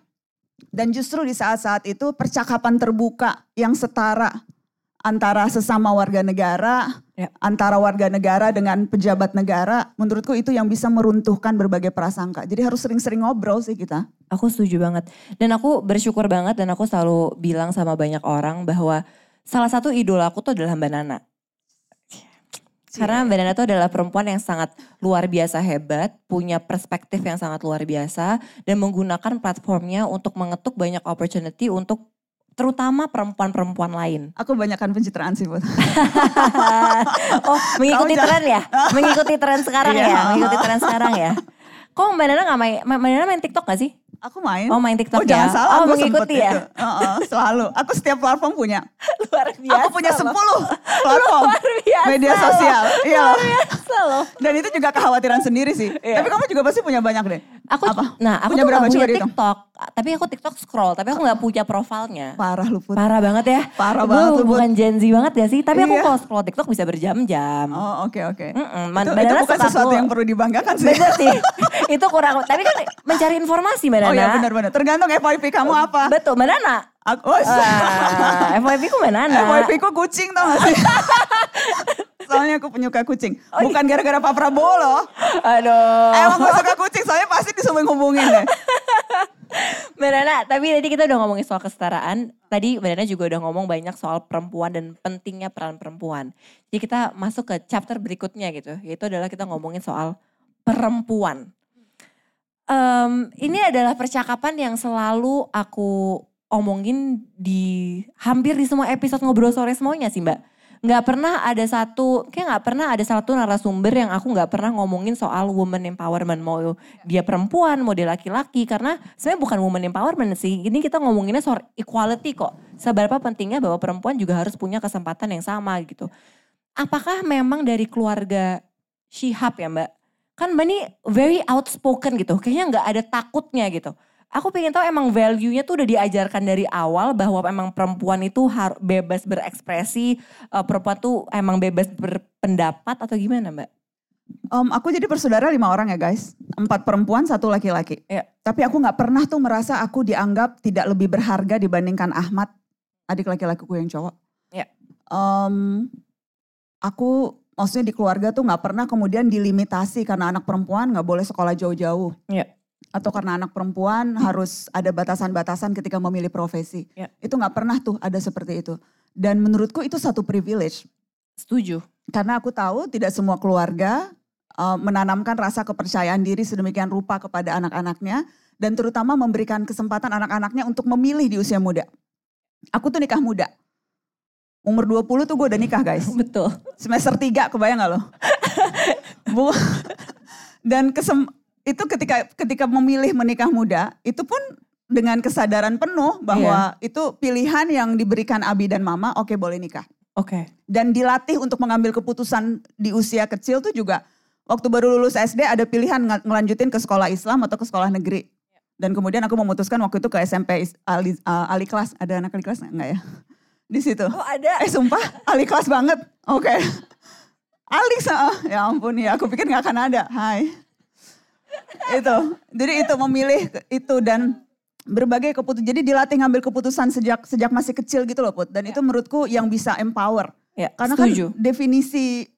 Dan justru di saat-saat itu percakapan terbuka yang setara antara sesama warga negara, Ya. antara warga negara dengan pejabat negara, menurutku itu yang bisa meruntuhkan berbagai prasangka. Jadi harus sering-sering ngobrol sih kita. Aku setuju banget. Dan aku bersyukur banget dan aku selalu bilang sama banyak orang bahwa salah satu idola aku tuh adalah Mbak Nana. Karena Mbak Nana itu adalah perempuan yang sangat luar biasa hebat, punya perspektif yang sangat luar biasa, dan menggunakan platformnya untuk mengetuk banyak opportunity untuk terutama perempuan-perempuan lain. Aku banyakkan pencitraan sih, Bud. *laughs* oh, mengikuti tren ya? Mengikuti tren sekarang Iya. ya? Mengikuti tren sekarang ya? Kok Mbak Nana gak main, Mbak Nana main TikTok gak sih? Aku main. Oh main TikTok Oh ya? jangan salah, oh gue mengikuti ya? itu. Heeh, selalu. Aku setiap platform punya. *laughs* Luar biasa Aku punya loh. 10 *laughs* platform Luar biasa media loh. sosial. Iya. Luar biasa loh. Dan itu juga kekhawatiran sendiri sih. Iya. Tapi kamu juga pasti punya banyak deh. Aku, Apa? nah aku Punya tuh berapa? gak punya. TikTok. Tapi aku TikTok scroll, tapi aku gak punya profilnya. Parah lu Put. Parah banget ya. Parah Gue banget lu, bukan Gen Z banget ya sih. Tapi aku Iya. kalau scroll TikTok bisa berjam-jam. Oh oke oke. Mm-mm, Itu, Man- itu Nana bukan sesuatu aku- yang perlu dibanggakan sih. Bener sih. *laughs* itu kurang. Tapi kan mencari informasi Mbak Nana. Oh iya benar-benar. Tergantung FYP kamu apa. Betul Mbak Nana. Aku, *laughs* oh, Wah, FYP ku Mbak Nana. FYP ku kucing tau gak sih? *laughs* soalnya aku penyuka kucing. Bukan gara-gara Pak Prabowo loh. Aduh. Emang gue suka kucing soalnya pasti disumbang hubungin deh. *laughs* Mbak Nana, tapi tadi kita udah ngomongin soal kesetaraan. Tadi Mbak Nana juga udah ngomong banyak soal perempuan dan pentingnya peran perempuan. Jadi kita masuk ke chapter berikutnya gitu. Yaitu adalah kita ngomongin soal perempuan. Em, ini adalah percakapan yang selalu aku omongin di hampir di semua episode ngobrol sore semuanya sih mbak. Nggak pernah ada satu, kayak nggak pernah ada satu narasumber yang aku nggak pernah ngomongin soal woman empowerment. Mau dia perempuan, mau dia laki-laki. Karena sebenarnya bukan woman empowerment sih. Ini kita ngomonginnya soal equality kok. Seberapa pentingnya bahwa perempuan juga harus punya kesempatan yang sama gitu. Apakah memang dari keluarga Shihab ya mbak? Kan mbak ini very outspoken gitu. Kayaknya nggak ada takutnya gitu. Aku pengen tahu emang value-nya tuh udah diajarkan dari awal bahwa emang perempuan itu harus bebas berekspresi, eh, perempuan tuh emang bebas berpendapat atau gimana mbak? Om, aku jadi bersaudara lima orang ya guys. Empat perempuan, satu laki-laki. Iya. Tapi aku nggak pernah tuh merasa aku dianggap tidak lebih berharga dibandingkan Ahmad, adik laki-lakiku yang cowok. Iya. Em, aku maksudnya di keluarga tuh nggak pernah kemudian dilimitasi karena anak perempuan nggak boleh sekolah jauh-jauh. Iya. Atau karena anak perempuan harus ada batasan-batasan ketika memilih profesi. Iya. Itu nggak pernah tuh ada seperti itu. Dan menurutku itu satu privilege. Setuju. Karena aku tahu tidak semua keluarga uh, menanamkan rasa kepercayaan diri sedemikian rupa kepada anak-anaknya dan terutama memberikan kesempatan anak-anaknya untuk memilih di usia muda. Aku tuh nikah muda. Umur 20 tuh gue udah nikah guys. *laughs* Betul. Semester 3 kebayang gak lo? Bu, *laughs* dan kesem, itu ketika ketika memilih menikah muda itu pun dengan kesadaran penuh bahwa itu pilihan yang diberikan Abi dan Mama oke boleh nikah Oke. dan dilatih untuk mengambil keputusan di usia kecil tuh juga waktu baru lulus SD ada pilihan ng- ngelanjutin ke sekolah Islam atau ke sekolah negeri. Dan kemudian aku memutuskan waktu itu ke SMP Ali, uh, Ali kelas. Ada anak Ali kelas nggak- nggak ya? *laughs* Di situ. Oh ada. Eh sumpah, Ali kelas banget. Oke. *laughs* Ali, ah, ya ampun ya, aku pikir nggak akan ada. Hai. Itu, jadi itu memilih itu dan berbagai keputusan. Jadi dilatih ngambil keputusan sejak sejak masih kecil gitu loh Put. Dan itu menurutku yang bisa empower. Ya, Karena setuju. kan definisi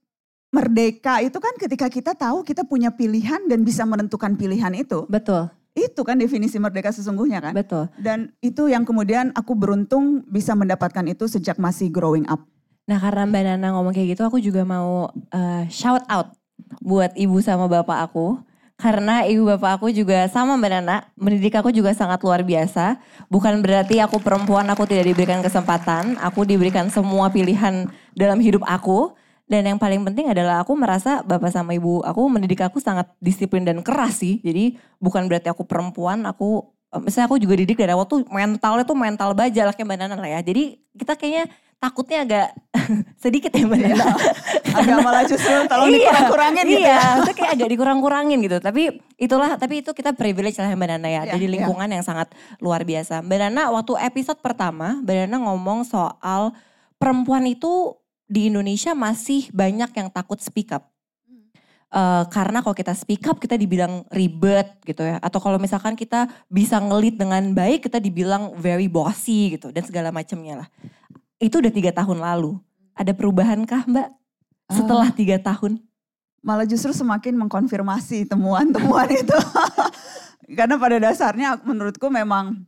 merdeka itu kan ketika kita tahu kita punya pilihan dan bisa menentukan pilihan itu. Betul, Itu kan definisi merdeka sesungguhnya kan. betul. Dan itu yang kemudian aku beruntung bisa mendapatkan itu sejak masih growing up. Nah karena Mbak Nana ngomong kayak gitu aku juga mau eh, shout out buat ibu sama bapak aku. Karena ibu bapak aku juga sama Mbak Nana, mendidik aku juga sangat luar biasa. Bukan berarti aku perempuan aku tidak diberikan kesempatan, aku diberikan semua pilihan dalam hidup aku. Dan yang paling penting adalah aku merasa bapak sama ibu aku mendidik aku sangat disiplin dan keras sih. Jadi bukan berarti aku perempuan, aku eh, misalnya aku juga didik dari awal tuh mentalnya tuh mental baja lah kayak Mbak Nana lah ya. Jadi kita kayaknya takutnya agak *laughs* sedikit ya Mbak Nana. Agak malah justru tolong Iya, dikurang-kurangin gitu Iya, ya. itu kayak agak dikurang-kurangin gitu. Tapi itulah, tapi itu kita privilege lah Mbak Nana ya. Iya, Jadi iya. lingkungan yang sangat luar biasa. Mbak Nana waktu episode pertama, Mbak Nana ngomong soal perempuan itu di Indonesia masih banyak yang takut speak up. Eh, karena kalau kita speak up kita dibilang ribet gitu ya. Atau kalau misalkan kita bisa ngelit dengan baik kita dibilang very bossy gitu dan segala macamnya lah. Itu udah tiga tahun lalu. Ada perubahankah mbak setelah tiga tahun? Malah justru semakin mengkonfirmasi temuan-temuan *laughs* itu. Karena pada dasarnya menurutku memang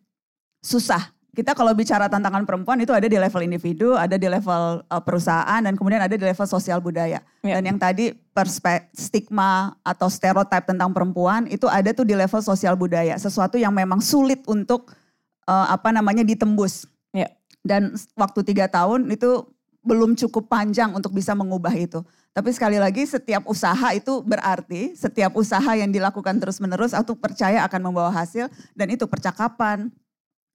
susah. Kita kalau bicara tantangan perempuan itu ada di level individu, ada di level uh, perusahaan, dan kemudian ada di level sosial budaya. Ya. Dan yang tadi perspe- stigma atau stereotip tentang perempuan itu ada tuh di level sosial budaya. Sesuatu yang memang sulit untuk uh, apa namanya ditembus. Ya. Dan waktu tiga tahun itu belum cukup panjang untuk bisa mengubah itu. Tapi sekali lagi setiap usaha itu berarti setiap usaha yang dilakukan terus-menerus aku percaya akan membawa hasil dan itu percakapan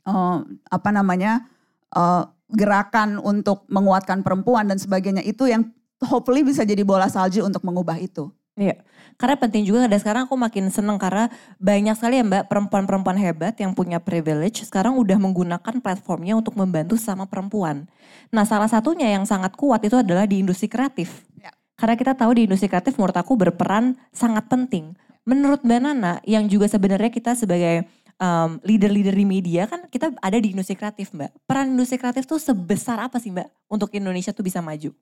eh, apa namanya eh, gerakan untuk menguatkan perempuan dan sebagainya itu yang hopefully bisa jadi bola salju untuk mengubah itu. Iya, karena penting juga dan sekarang aku makin seneng karena banyak sekali ya mbak perempuan-perempuan hebat yang punya privilege sekarang udah menggunakan platformnya untuk membantu sama perempuan. Nah salah satunya yang sangat kuat itu adalah di industri kreatif. Ya. Karena kita tahu di industri kreatif menurut aku berperan sangat penting. Menurut Mbak Nana yang juga sebenarnya kita sebagai um, leader-leader di media kan kita ada di industri kreatif mbak. Peran industri kreatif tuh sebesar apa sih mbak untuk Indonesia tuh bisa maju?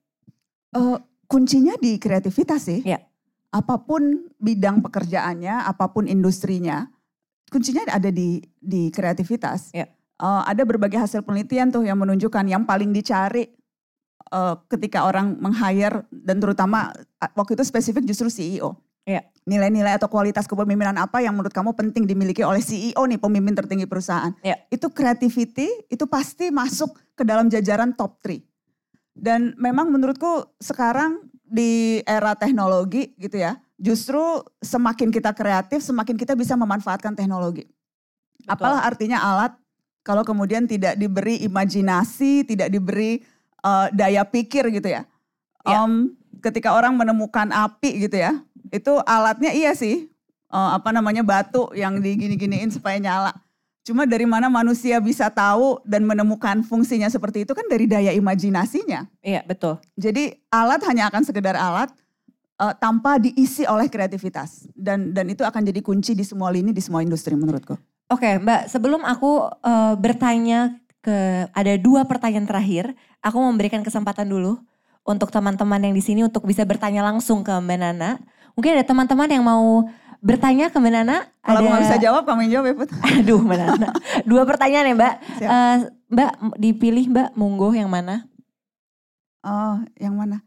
Eh, kuncinya di kreativitas sih. Iya. Apa pun bidang pekerjaannya, apa pun industrinya, kuncinya ada di di kreativitas. Iya. Eh, ada berbagai hasil penelitian tuh yang menunjukkan yang paling dicari eh, ketika orang meng-hire dan terutama eh, waktu itu spesifik justru CEO. Iya. Nilai-nilai atau kualitas kepemimpinan apa yang menurut kamu penting dimiliki oleh CEO nih pemimpin tertinggi perusahaan. Iya. Itu creativity itu pasti masuk ke dalam jajaran top 3. Dan memang menurutku sekarang di era teknologi gitu ya, justru semakin kita kreatif, semakin kita bisa memanfaatkan teknologi. Apalah artinya alat kalau kemudian tidak diberi imajinasi, tidak diberi eh, daya pikir gitu ya. Ya. Em, ketika orang menemukan api gitu ya, itu alatnya iya sih, eh, apa namanya batu yang digini-giniin supaya nyala. Cuma dari mana manusia bisa tahu dan menemukan fungsinya seperti itu kan dari daya imajinasinya. Iya betul. Jadi alat hanya akan sekedar alat eh, tanpa diisi oleh kreativitas dan dan itu akan jadi kunci di semua lini di semua industri menurutku. Oke, Mbak, sebelum aku eh, bertanya ke ada dua pertanyaan terakhir, aku memberikan kesempatan dulu untuk teman-teman yang di sini untuk bisa bertanya langsung ke Mbak Nana. Mungkin ada teman-teman yang mau bertanya ke Mbak Nana. Kalau ada... nggak bisa jawab, kamu yang jawab ya Put. *laughs* Aduh, Mbak Nana. *laughs* Dua pertanyaan ya, Mbak. Siap. Eh, Mbak, dipilih Mbak Munggo yang mana? Oh, yang mana?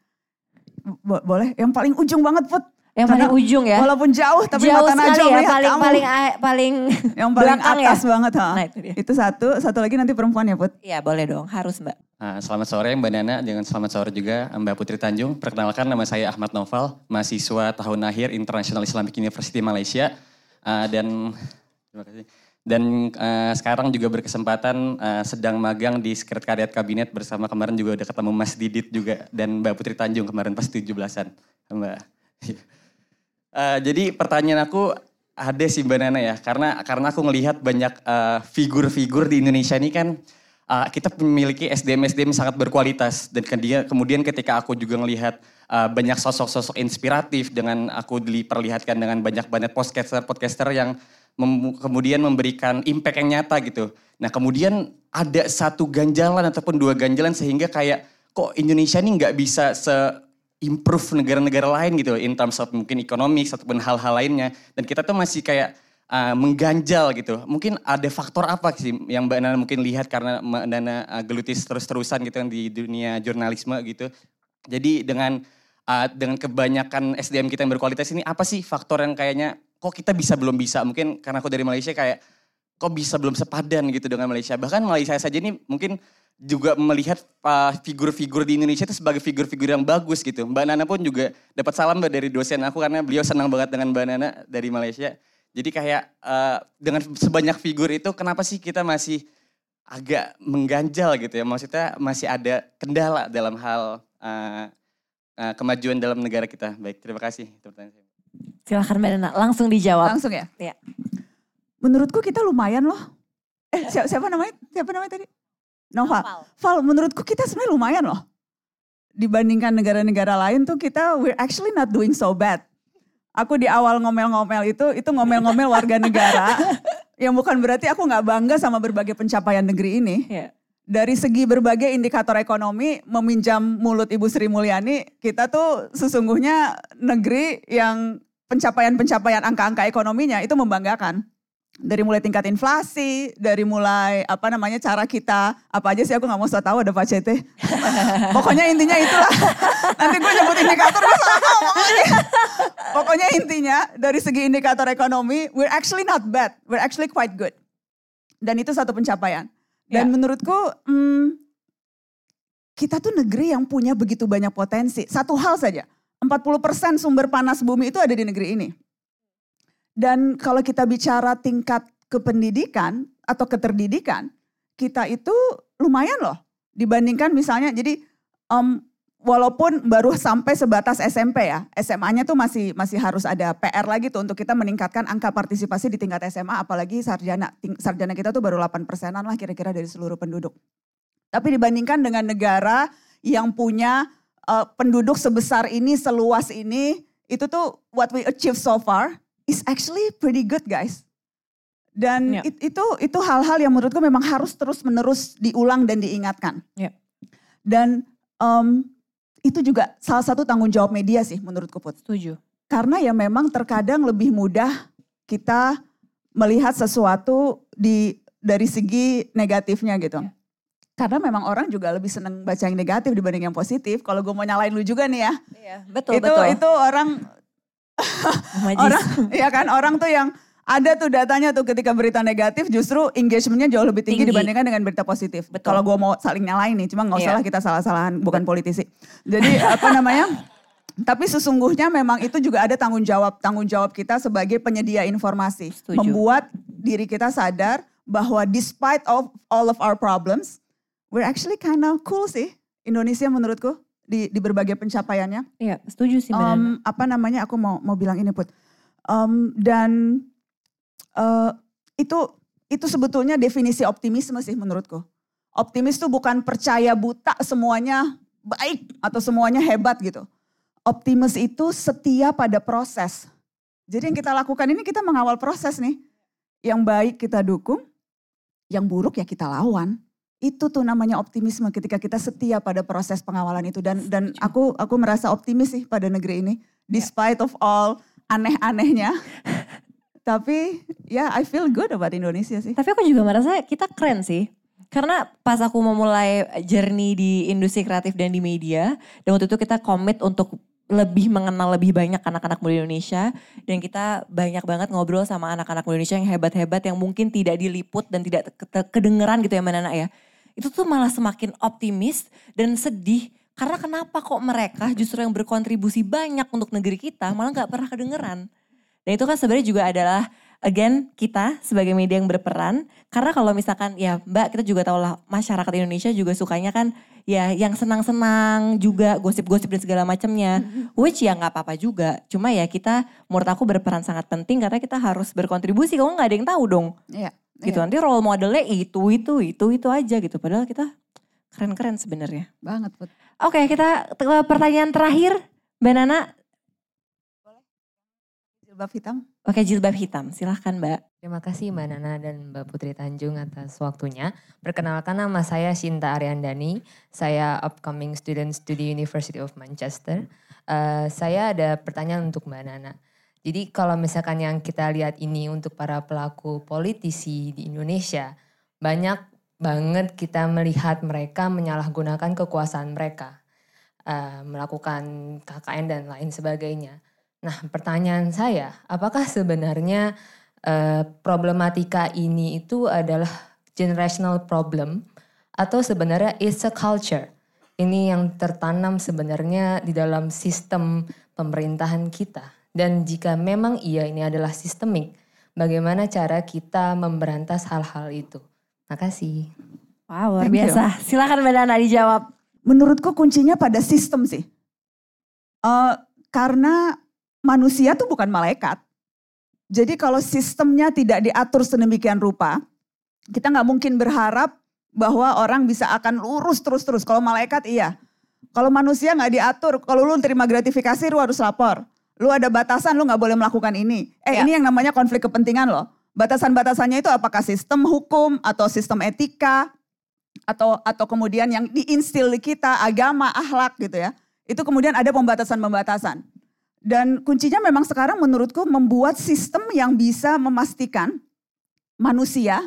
Bo- boleh, yang paling ujung banget Put. Yang Karena paling ujung ya? Walaupun jauh, tapi Jauh mata Najwa ya, paling kamu. paling a- paling *laughs* yang paling belakang ya? atas banget. ha. Nah, itu dia. Itu satu, satu lagi nanti perempuan ya Put. Iya, boleh dong, harus Mbak. Ah, selamat sore Mbak Nana, dengan selamat sore juga Mbak Putri Tanjung. Perkenalkan nama saya Ahmad Noval, mahasiswa tahun akhir International Islamic University Malaysia. Ah, dan terima kasih. Dan ah, sekarang juga berkesempatan ah, sedang magang di Sekretariat Kabinet bersama kemarin juga udah ketemu Mas Didit juga dan Mbak Putri Tanjung kemarin pas 17-an. Mbak. Ah, jadi pertanyaan aku ada sih Mbak Nana ya, karena karena aku ngelihat banyak uh, figur-figur di Indonesia ini kan uh, kita memiliki SDM SDM sangat berkualitas dan kemudian ketika aku juga ngelihat uh, banyak sosok-sosok inspiratif dengan aku diperlihatkan dengan banyak banyak podcaster podcaster yang mem kemudian memberikan impact yang nyata gitu. Nah kemudian ada satu ganjalan ataupun dua ganjalan sehingga kayak kok Indonesia ini nggak bisa se improve negara-negara lain gitu in terms of mungkin ekonomi ataupun hal-hal lainnya dan kita tuh masih kayak uh, mengganjal gitu. Mungkin ada faktor apa sih yang Mbak Nana mungkin lihat karena Mbak Nana uh, gelutis terus-terusan gitu kan di dunia jurnalisme gitu. Jadi dengan uh, dengan kebanyakan SDM kita yang berkualitas ini apa sih faktor yang kayaknya kok kita bisa belum bisa? Mungkin karena aku dari Malaysia kayak kok bisa belum sepadan gitu dengan Malaysia. Bahkan Malaysia saja ini mungkin juga melihat uh, figur-figur uh, di Indonesia itu sebagai figur-figur yang bagus gitu. Mbak Nana pun juga dapat salam dari dosen aku karena beliau senang banget dengan Mbak Nana dari Malaysia. Jadi kayak uh, dengan sebanyak figur itu kenapa sih kita masih agak mengganjal gitu ya? Maksudnya masih ada kendala dalam hal uh, uh, kemajuan dalam negara kita. Baik, terima kasih. Silahkan Mbak Nana, langsung dijawab. Langsung ya? Iya. Menurutku kita lumayan loh. Eh siapa, siapa namanya? Siapa namanya tadi? Noval. Val, menurutku kita sebenarnya lumayan loh. Dibandingkan negara-negara lain tuh kita we're actually not doing so bad. Aku di awal ngomel-ngomel itu, itu ngomel-ngomel warga negara. *laughs* yang bukan berarti aku nggak bangga sama berbagai pencapaian negeri ini. Yeah. Dari segi berbagai indikator ekonomi, meminjam mulut Ibu Sri Mulyani, kita tuh sesungguhnya negeri yang pencapaian-pencapaian angka-angka ekonominya itu membanggakan dari mulai tingkat inflasi, dari mulai apa namanya cara kita apa aja sih aku nggak mau usah tahu ada Pak CT. *laughs* Pokoknya intinya itulah. *laughs* Nanti gue nyebut indikator gue salah ngomong *laughs* Pokoknya intinya dari segi indikator ekonomi, we're actually not bad, we're actually quite good. Dan itu satu pencapaian. Dan yeah. menurutku, hmm, kita tuh negeri yang punya begitu banyak potensi. Satu hal saja, 40% sumber panas bumi itu ada di negeri ini dan kalau kita bicara tingkat kependidikan atau keterdidikan, kita itu lumayan loh dibandingkan misalnya jadi um, walaupun baru *laughs* sampai sebatas SMP ya, SMA-nya tuh masih masih harus ada PR lagi tuh untuk kita meningkatkan angka partisipasi di tingkat SMA apalagi sarjana sarjana kita tuh baru 8 persenan lah kira-kira dari seluruh penduduk. Tapi dibandingkan dengan negara yang punya uh, penduduk sebesar ini, seluas ini, itu tuh what we achieve so far is actually pretty good guys. Dan yeah. it, itu itu hal-hal yang menurutku memang harus terus menerus diulang dan diingatkan. Yeah. Dan um, itu juga salah satu tanggung jawab media sih menurutku Put. Setuju. Karena ya memang terkadang lebih mudah kita melihat sesuatu di dari segi negatifnya gitu. Yeah. Karena memang orang juga lebih seneng baca yang negatif dibanding yang positif. Kalau gue mau nyalain lu juga nih ya. Iya, betul, itu, betul. Itu orang *laughs* orang *laughs* ya kan orang tuh yang ada tuh datanya tuh ketika berita negatif justru engagementnya jauh lebih tinggi, tinggi. dibandingkan dengan berita positif. Kalau gue mau saling nyalain nih, cuma nggak usah yeah. lah kita salah-salahan, bukan politisi. Jadi apa namanya? Tapi sesungguhnya memang itu juga ada tanggung jawab tanggung jawab kita sebagai penyedia informasi, Setuju. membuat diri kita sadar bahwa despite of all of our problems, we're actually kind of cool sih Indonesia menurutku di di berbagai pencapaiannya. Iya, setuju sih Um, apa namanya? Aku mau mau bilang ini put. Um, dan uh, itu itu sebetulnya definisi optimisme sih menurutku. Optimis itu bukan percaya buta semuanya baik atau semuanya hebat gitu. Optimis itu setia pada proses. Jadi yang kita lakukan ini kita mengawal proses nih. Yang baik kita dukung, yang buruk ya kita lawan itu tuh namanya optimisme ketika kita setia pada proses pengawalan itu. Dan dan aku aku merasa optimis sih pada negeri ini despite of all aneh-anehnya. *laughs* Tapi ya yeah, I feel good about Indonesia sih. Tapi aku juga merasa kita keren sih. Karena pas aku memulai journey di industri kreatif dan di media dan waktu itu kita komit untuk lebih mengenal lebih banyak anak-anak muda Indonesia dan kita banyak banget ngobrol sama anak-anak muda Indonesia yang hebat-hebat yang mungkin tidak diliput dan tidak kedengeran gitu ya mana ya itu tuh malah semakin optimis dan sedih. Karena kenapa kok mereka justru yang berkontribusi banyak untuk negeri kita malah nggak pernah kedengeran. Dan itu kan sebenarnya juga adalah again kita sebagai media yang berperan. Karena kalau misalkan ya Mbak kita juga tahu lah masyarakat Indonesia juga sukanya kan ya yang senang-senang juga gosip-gosip dan segala macamnya. *laughs* Which ya nggak apa-apa juga. Cuma ya kita menurut aku berperan sangat penting karena kita harus berkontribusi. Kalau nggak ada yang tahu dong. Iya. Gitu iya. nanti role modelnya itu itu itu itu aja gitu padahal kita keren-keren sebenarnya Banget Put. oke kita ke pertanyaan terakhir Mbak Nana Jilbab hitam. pakai jilbab hitam silahkan Mbak Terima kasih Mbak Nana dan Mbak Putri Tanjung atas waktunya. Perkenalkan nama saya Shinta Ariandani. Saya upcoming student studi University of Manchester. Eh, saya ada pertanyaan untuk Mbak Nana. Jadi kalau misalkan yang kita lihat ini untuk para pelaku politisi di Indonesia, banyak banget kita melihat mereka menyalahgunakan kekuasaan mereka. Eh, melakukan KKN dan lain sebagainya. Nah pertanyaan saya, apakah sebenarnya eh, problematika ini itu adalah generational problem atau sebenarnya it's a culture? Ini yang tertanam sebenarnya di dalam sistem pemerintahan kita. Dan jika memang iya ini adalah sistemik, bagaimana cara kita memberantas hal-hal itu? Makasih. wow luar biasa silakan Mbak Nana dijawab Menurutku kuncinya pada sistem sih. Eh, karena manusia tuh bukan malaikat. Jadi kalau sistemnya tidak diatur sedemikian rupa, kita nggak mungkin berharap bahwa orang bisa akan lurus terus-terus. Kalau malaikat iya. Kalau manusia nggak diatur, kalau lu terima gratifikasi lu harus lapor. Lu ada batasan, lu nggak boleh melakukan ini. Eh Ya. ini yang namanya konflik kepentingan loh. Batasan-batasannya itu apakah sistem hukum atau sistem etika atau atau kemudian yang diinstil di kita agama, akhlak gitu ya. Itu kemudian ada pembatasan-pembatasan. Dan kuncinya memang sekarang menurutku membuat sistem yang bisa memastikan manusia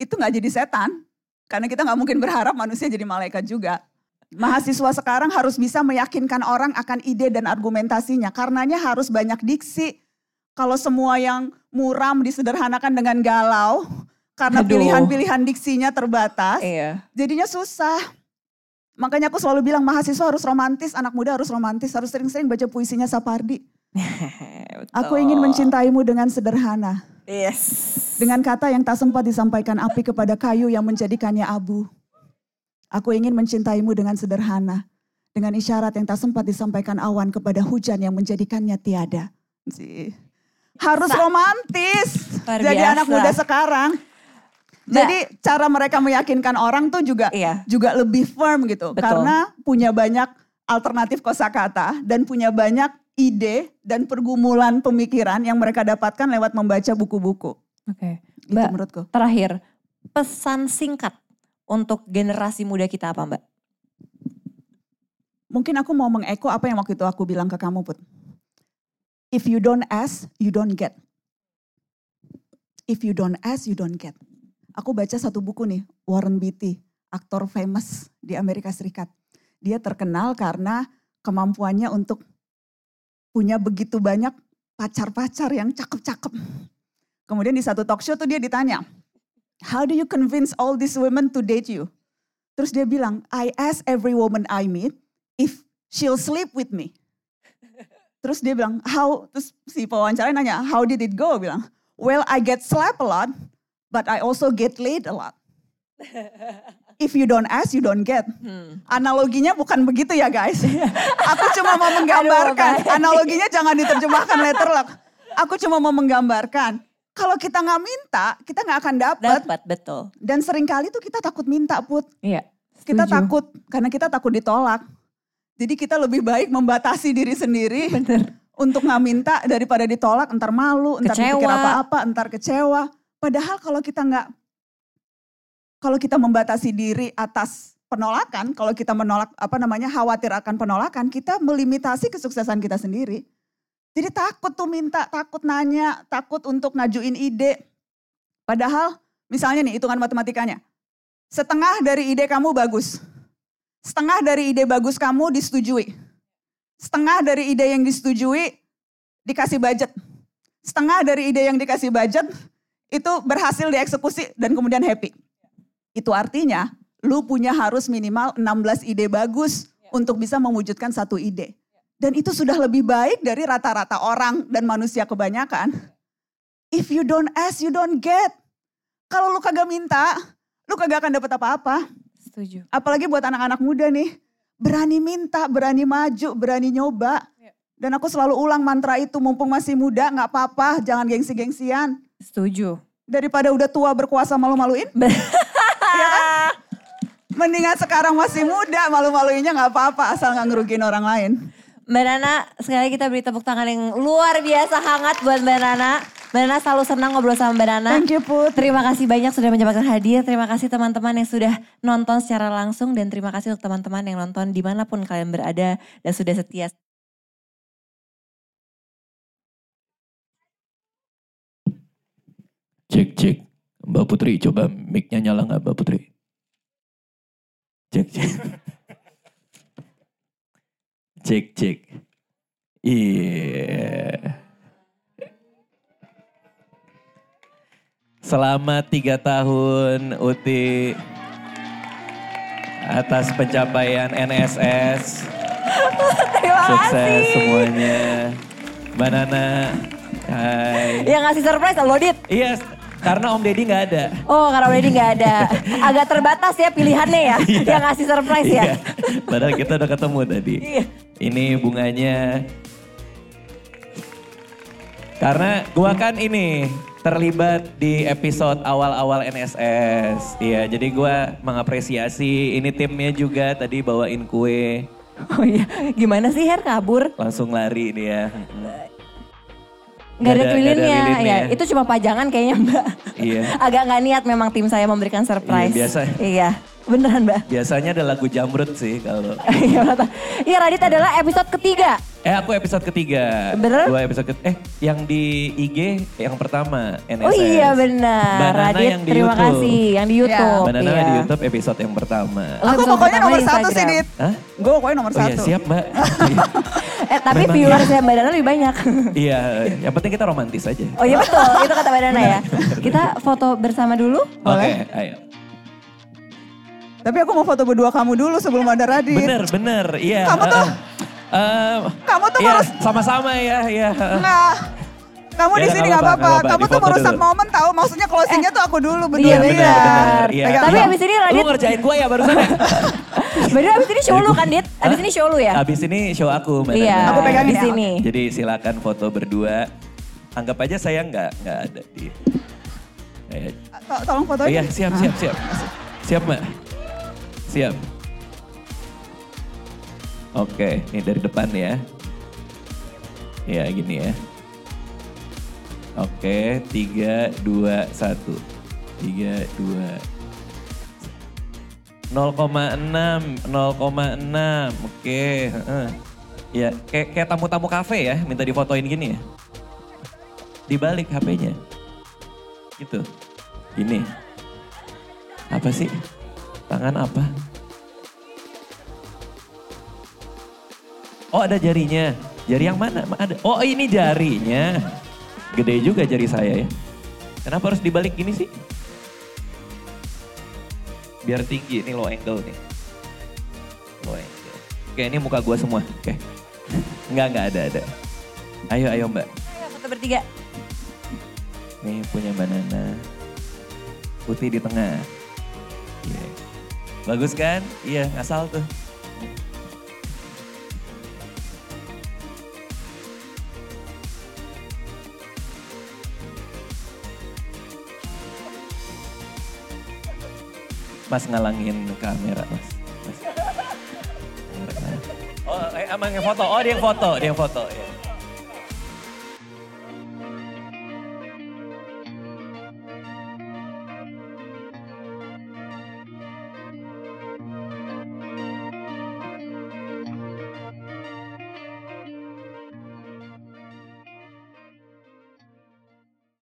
itu nggak jadi setan. Karena kita nggak mungkin berharap manusia jadi malaikat juga. Mahasiswa sekarang harus bisa meyakinkan orang akan ide dan argumentasinya. Karenanya harus banyak diksi. Kalau semua yang muram disederhanakan dengan galau, karena pilihan-pilihan diksinya terbatas, iya jadinya susah. Makanya aku selalu bilang mahasiswa harus romantis, anak muda harus romantis, harus sering-sering baca puisinya Sapardi. *laughs* Aku ingin mencintaimu dengan sederhana. yes Dengan kata yang tak sempat disampaikan api kepada kayu yang menjadikannya abu. Aku ingin mencintaimu dengan sederhana. Dengan isyarat yang tak sempat disampaikan awan kepada hujan yang menjadikannya tiada. Harus romantis. Jadi anak muda sekarang. Jadi cara mereka meyakinkan orang tuh juga Iya. juga lebih firm gitu. Betul. Karena punya banyak alternatif kosakata dan punya banyak ide dan pergumulan pemikiran yang mereka dapatkan lewat membaca buku-buku. oke Itu Mbak menurutku. terakhir pesan singkat untuk generasi muda kita apa Mbak Mungkin aku mau mengeko apa yang waktu itu aku bilang ke kamu, Put. If you don't ask, you don't get. If you don't ask, you don't get. Aku baca satu buku nih, Warren Beatty, aktor famous di Amerika Serikat. Dia terkenal karena kemampuannya untuk punya begitu banyak pacar-pacar yang cakep-cakep. Kemudian di satu talk show tuh dia ditanya, how do you convince all these women to date you? Terus dia bilang, I ask every woman I meet if she'll sleep with me. Terus dia bilang, how, terus si pewawancara nanya, how did it go? Bilang, well I get slapped a lot, but I also get laid a lot. If you don't ask, you don't get. Analoginya bukan begitu ya guys. *laughs* Aku cuma mau menggambarkan. Analoginya jangan diterjemahkan letterlock. Aku cuma mau menggambarkan. Kalau kita nggak minta, kita nggak akan dapat. dapat betul Dan sering kali tuh kita takut minta put. iya Kita Setuju. takut karena kita takut ditolak. Jadi kita lebih baik membatasi diri sendiri untuk nggak minta daripada ditolak, entar malu, entar Kecewa. apa-apa, entar kecewa. Padahal kalau kita nggak, kalau kita membatasi diri atas penolakan, kalau kita menolak apa namanya khawatir akan penolakan, kita melimitasi kesuksesan kita sendiri. Jadi takut tuh minta, takut nanya, takut untuk ngajuin ide. Padahal misalnya nih hitungan matematikanya, setengah dari ide kamu bagus. Setengah dari ide bagus kamu disetujui. Setengah dari ide yang disetujui dikasih budget. Setengah dari ide yang dikasih budget itu berhasil dieksekusi dan kemudian happy. Itu artinya lu punya harus minimal 16 ide bagus untuk bisa mewujudkan satu ide. Dan itu sudah lebih baik dari rata-rata orang dan manusia kebanyakan. If you don't ask, you don't get. Kalau lu kagak minta, lu kagak akan dapat apa-apa. Setuju. Apalagi buat anak-anak muda nih. Berani minta, berani maju, berani nyoba. Dan aku selalu ulang mantra itu, mumpung masih muda gak apa-apa, jangan gengsi-gengsian. Setuju. Daripada udah tua berkuasa malu-maluin. *laughs* Iya kan? Mendingan sekarang masih muda, malu-maluinnya gak apa-apa, asal gak ngerugiin orang lain. Mbak Nana, sekali lagi kita beri tepuk tangan yang luar biasa hangat buat Mbak Nana. Mbak Nana selalu senang ngobrol sama Mbak Nana. Thank you Put. Terima kasih banyak sudah menyempatkan hadir. Terima kasih teman-teman yang sudah nonton secara langsung. Dan terima kasih untuk teman-teman yang nonton di mana pun kalian berada dan sudah setia. Cek, cek. Mbak Putri, coba mic-nya nyala nggak Mbak Putri? Cek, cek. *laughs* Cek, cek. Iya. Selamat tiga tahun Uti atas pencapaian NSS. Terima Sukses kasih. semuanya. Mbak Nana, hai. Yang ngasih surprise lo Dit. Iya, karena Om Deddy nggak ada. Oh karena Lady nggak ada. *laughs* Agak terbatas ya pilihannya ya. Iya. Yang ngasih surprise ya. Iya. Padahal kita udah ketemu tadi. Iya. Ini bunganya. Karena gua kan ini terlibat di episode awal-awal NSS. Iya, jadi gua mengapresiasi ini timnya juga tadi bawain kue. Oh iya, gimana sih Her kabur? Langsung lari dia. Gak ada nggak lilinnya. lilinnya. Ya, itu cuma pajangan kayaknya Mbak. Iya. Agak nggak niat memang tim saya memberikan surprise. Iya, biasa. Iya, beneran Mbak. Biasanya ada lagu jamrut sih kalau. *laughs* Iya. Iya, Radit adalah episode ketiga. Eh aku episode ketiga. Bener? Dua episode ketiga. Eh yang di IG yang pertama NSS. Oh iya benar. Mbak Nana Radit, yang di terima YouTube. kasih. Yang di Youtube. Mbak Nana iya. di Youtube episode yang pertama. Oh, Aku pokoknya nomor satu sih. Dit. Hah? Gue pokoknya nomor Oh iya satu. siap mbak. *laughs* Eh tapi Memang viewersnya Mbak Nana lebih banyak. *laughs* iya, yang penting kita romantis aja. Oh iya betul, itu kata Mbak Nana ya. Kita foto bersama dulu. Oke, ayo. Tapi aku mau foto berdua kamu dulu sebelum ada Radit. Bener, bener, iya. Kamu tuh, Eh, kamu tuh iya, merus, sama-sama ya, iya. Enggak. Kamu Ya, di nggak sini nggak apa-apa. Kamu tuh merusak dulu. momen tahu. Maksudnya closingnya tuh aku dulu Iya berdua. benar. benar, iya. Pegang. Tapi Iya. abis ini Lu Radit, ngerjain gue ya barusan ya? *laughs* bener abis ini show lu kan Dit? Abis ini show lu ya? Abis ini show aku Iya. Aku pegangin di ya. sini. Jadi silakan foto berdua. Anggap aja saya nggak nggak ada di. Eh, To- Tolong oh fotoin. iya siap siap siap siap mbak. Siap. Oke, ini dari depan ya. Ya gini ya. Oke, tiga, dua, satu. Tiga, dua. 0,6, 0,6. Oke. Ya, kayak kayak tamu-tamu kafe ya, minta difotoin gini ya. Dibalik HP-nya. Gitu. Gini. Apa sih? Tangan apa? Oh ada jarinya. Jari yang mana? Ma- Ada. Oh ini jarinya. Gede juga jari saya ya. Kenapa harus dibalik gini sih? Biar tinggi, ini low angle nih. Low angle. Oke ini muka gua semua. Oke. *laughs* Enggak, enggak ada, ada. Ayo, ayo mbak. Ayo foto bertiga. Nih punya Mbak Nana. Putih di tengah. Iya. Bagus kan? Iya, ngasal tuh. Mas ngalangin kamera, Mas. Mas. Oh, eh, emang yang foto. Oh, dia yang foto, dia yang foto. Ya.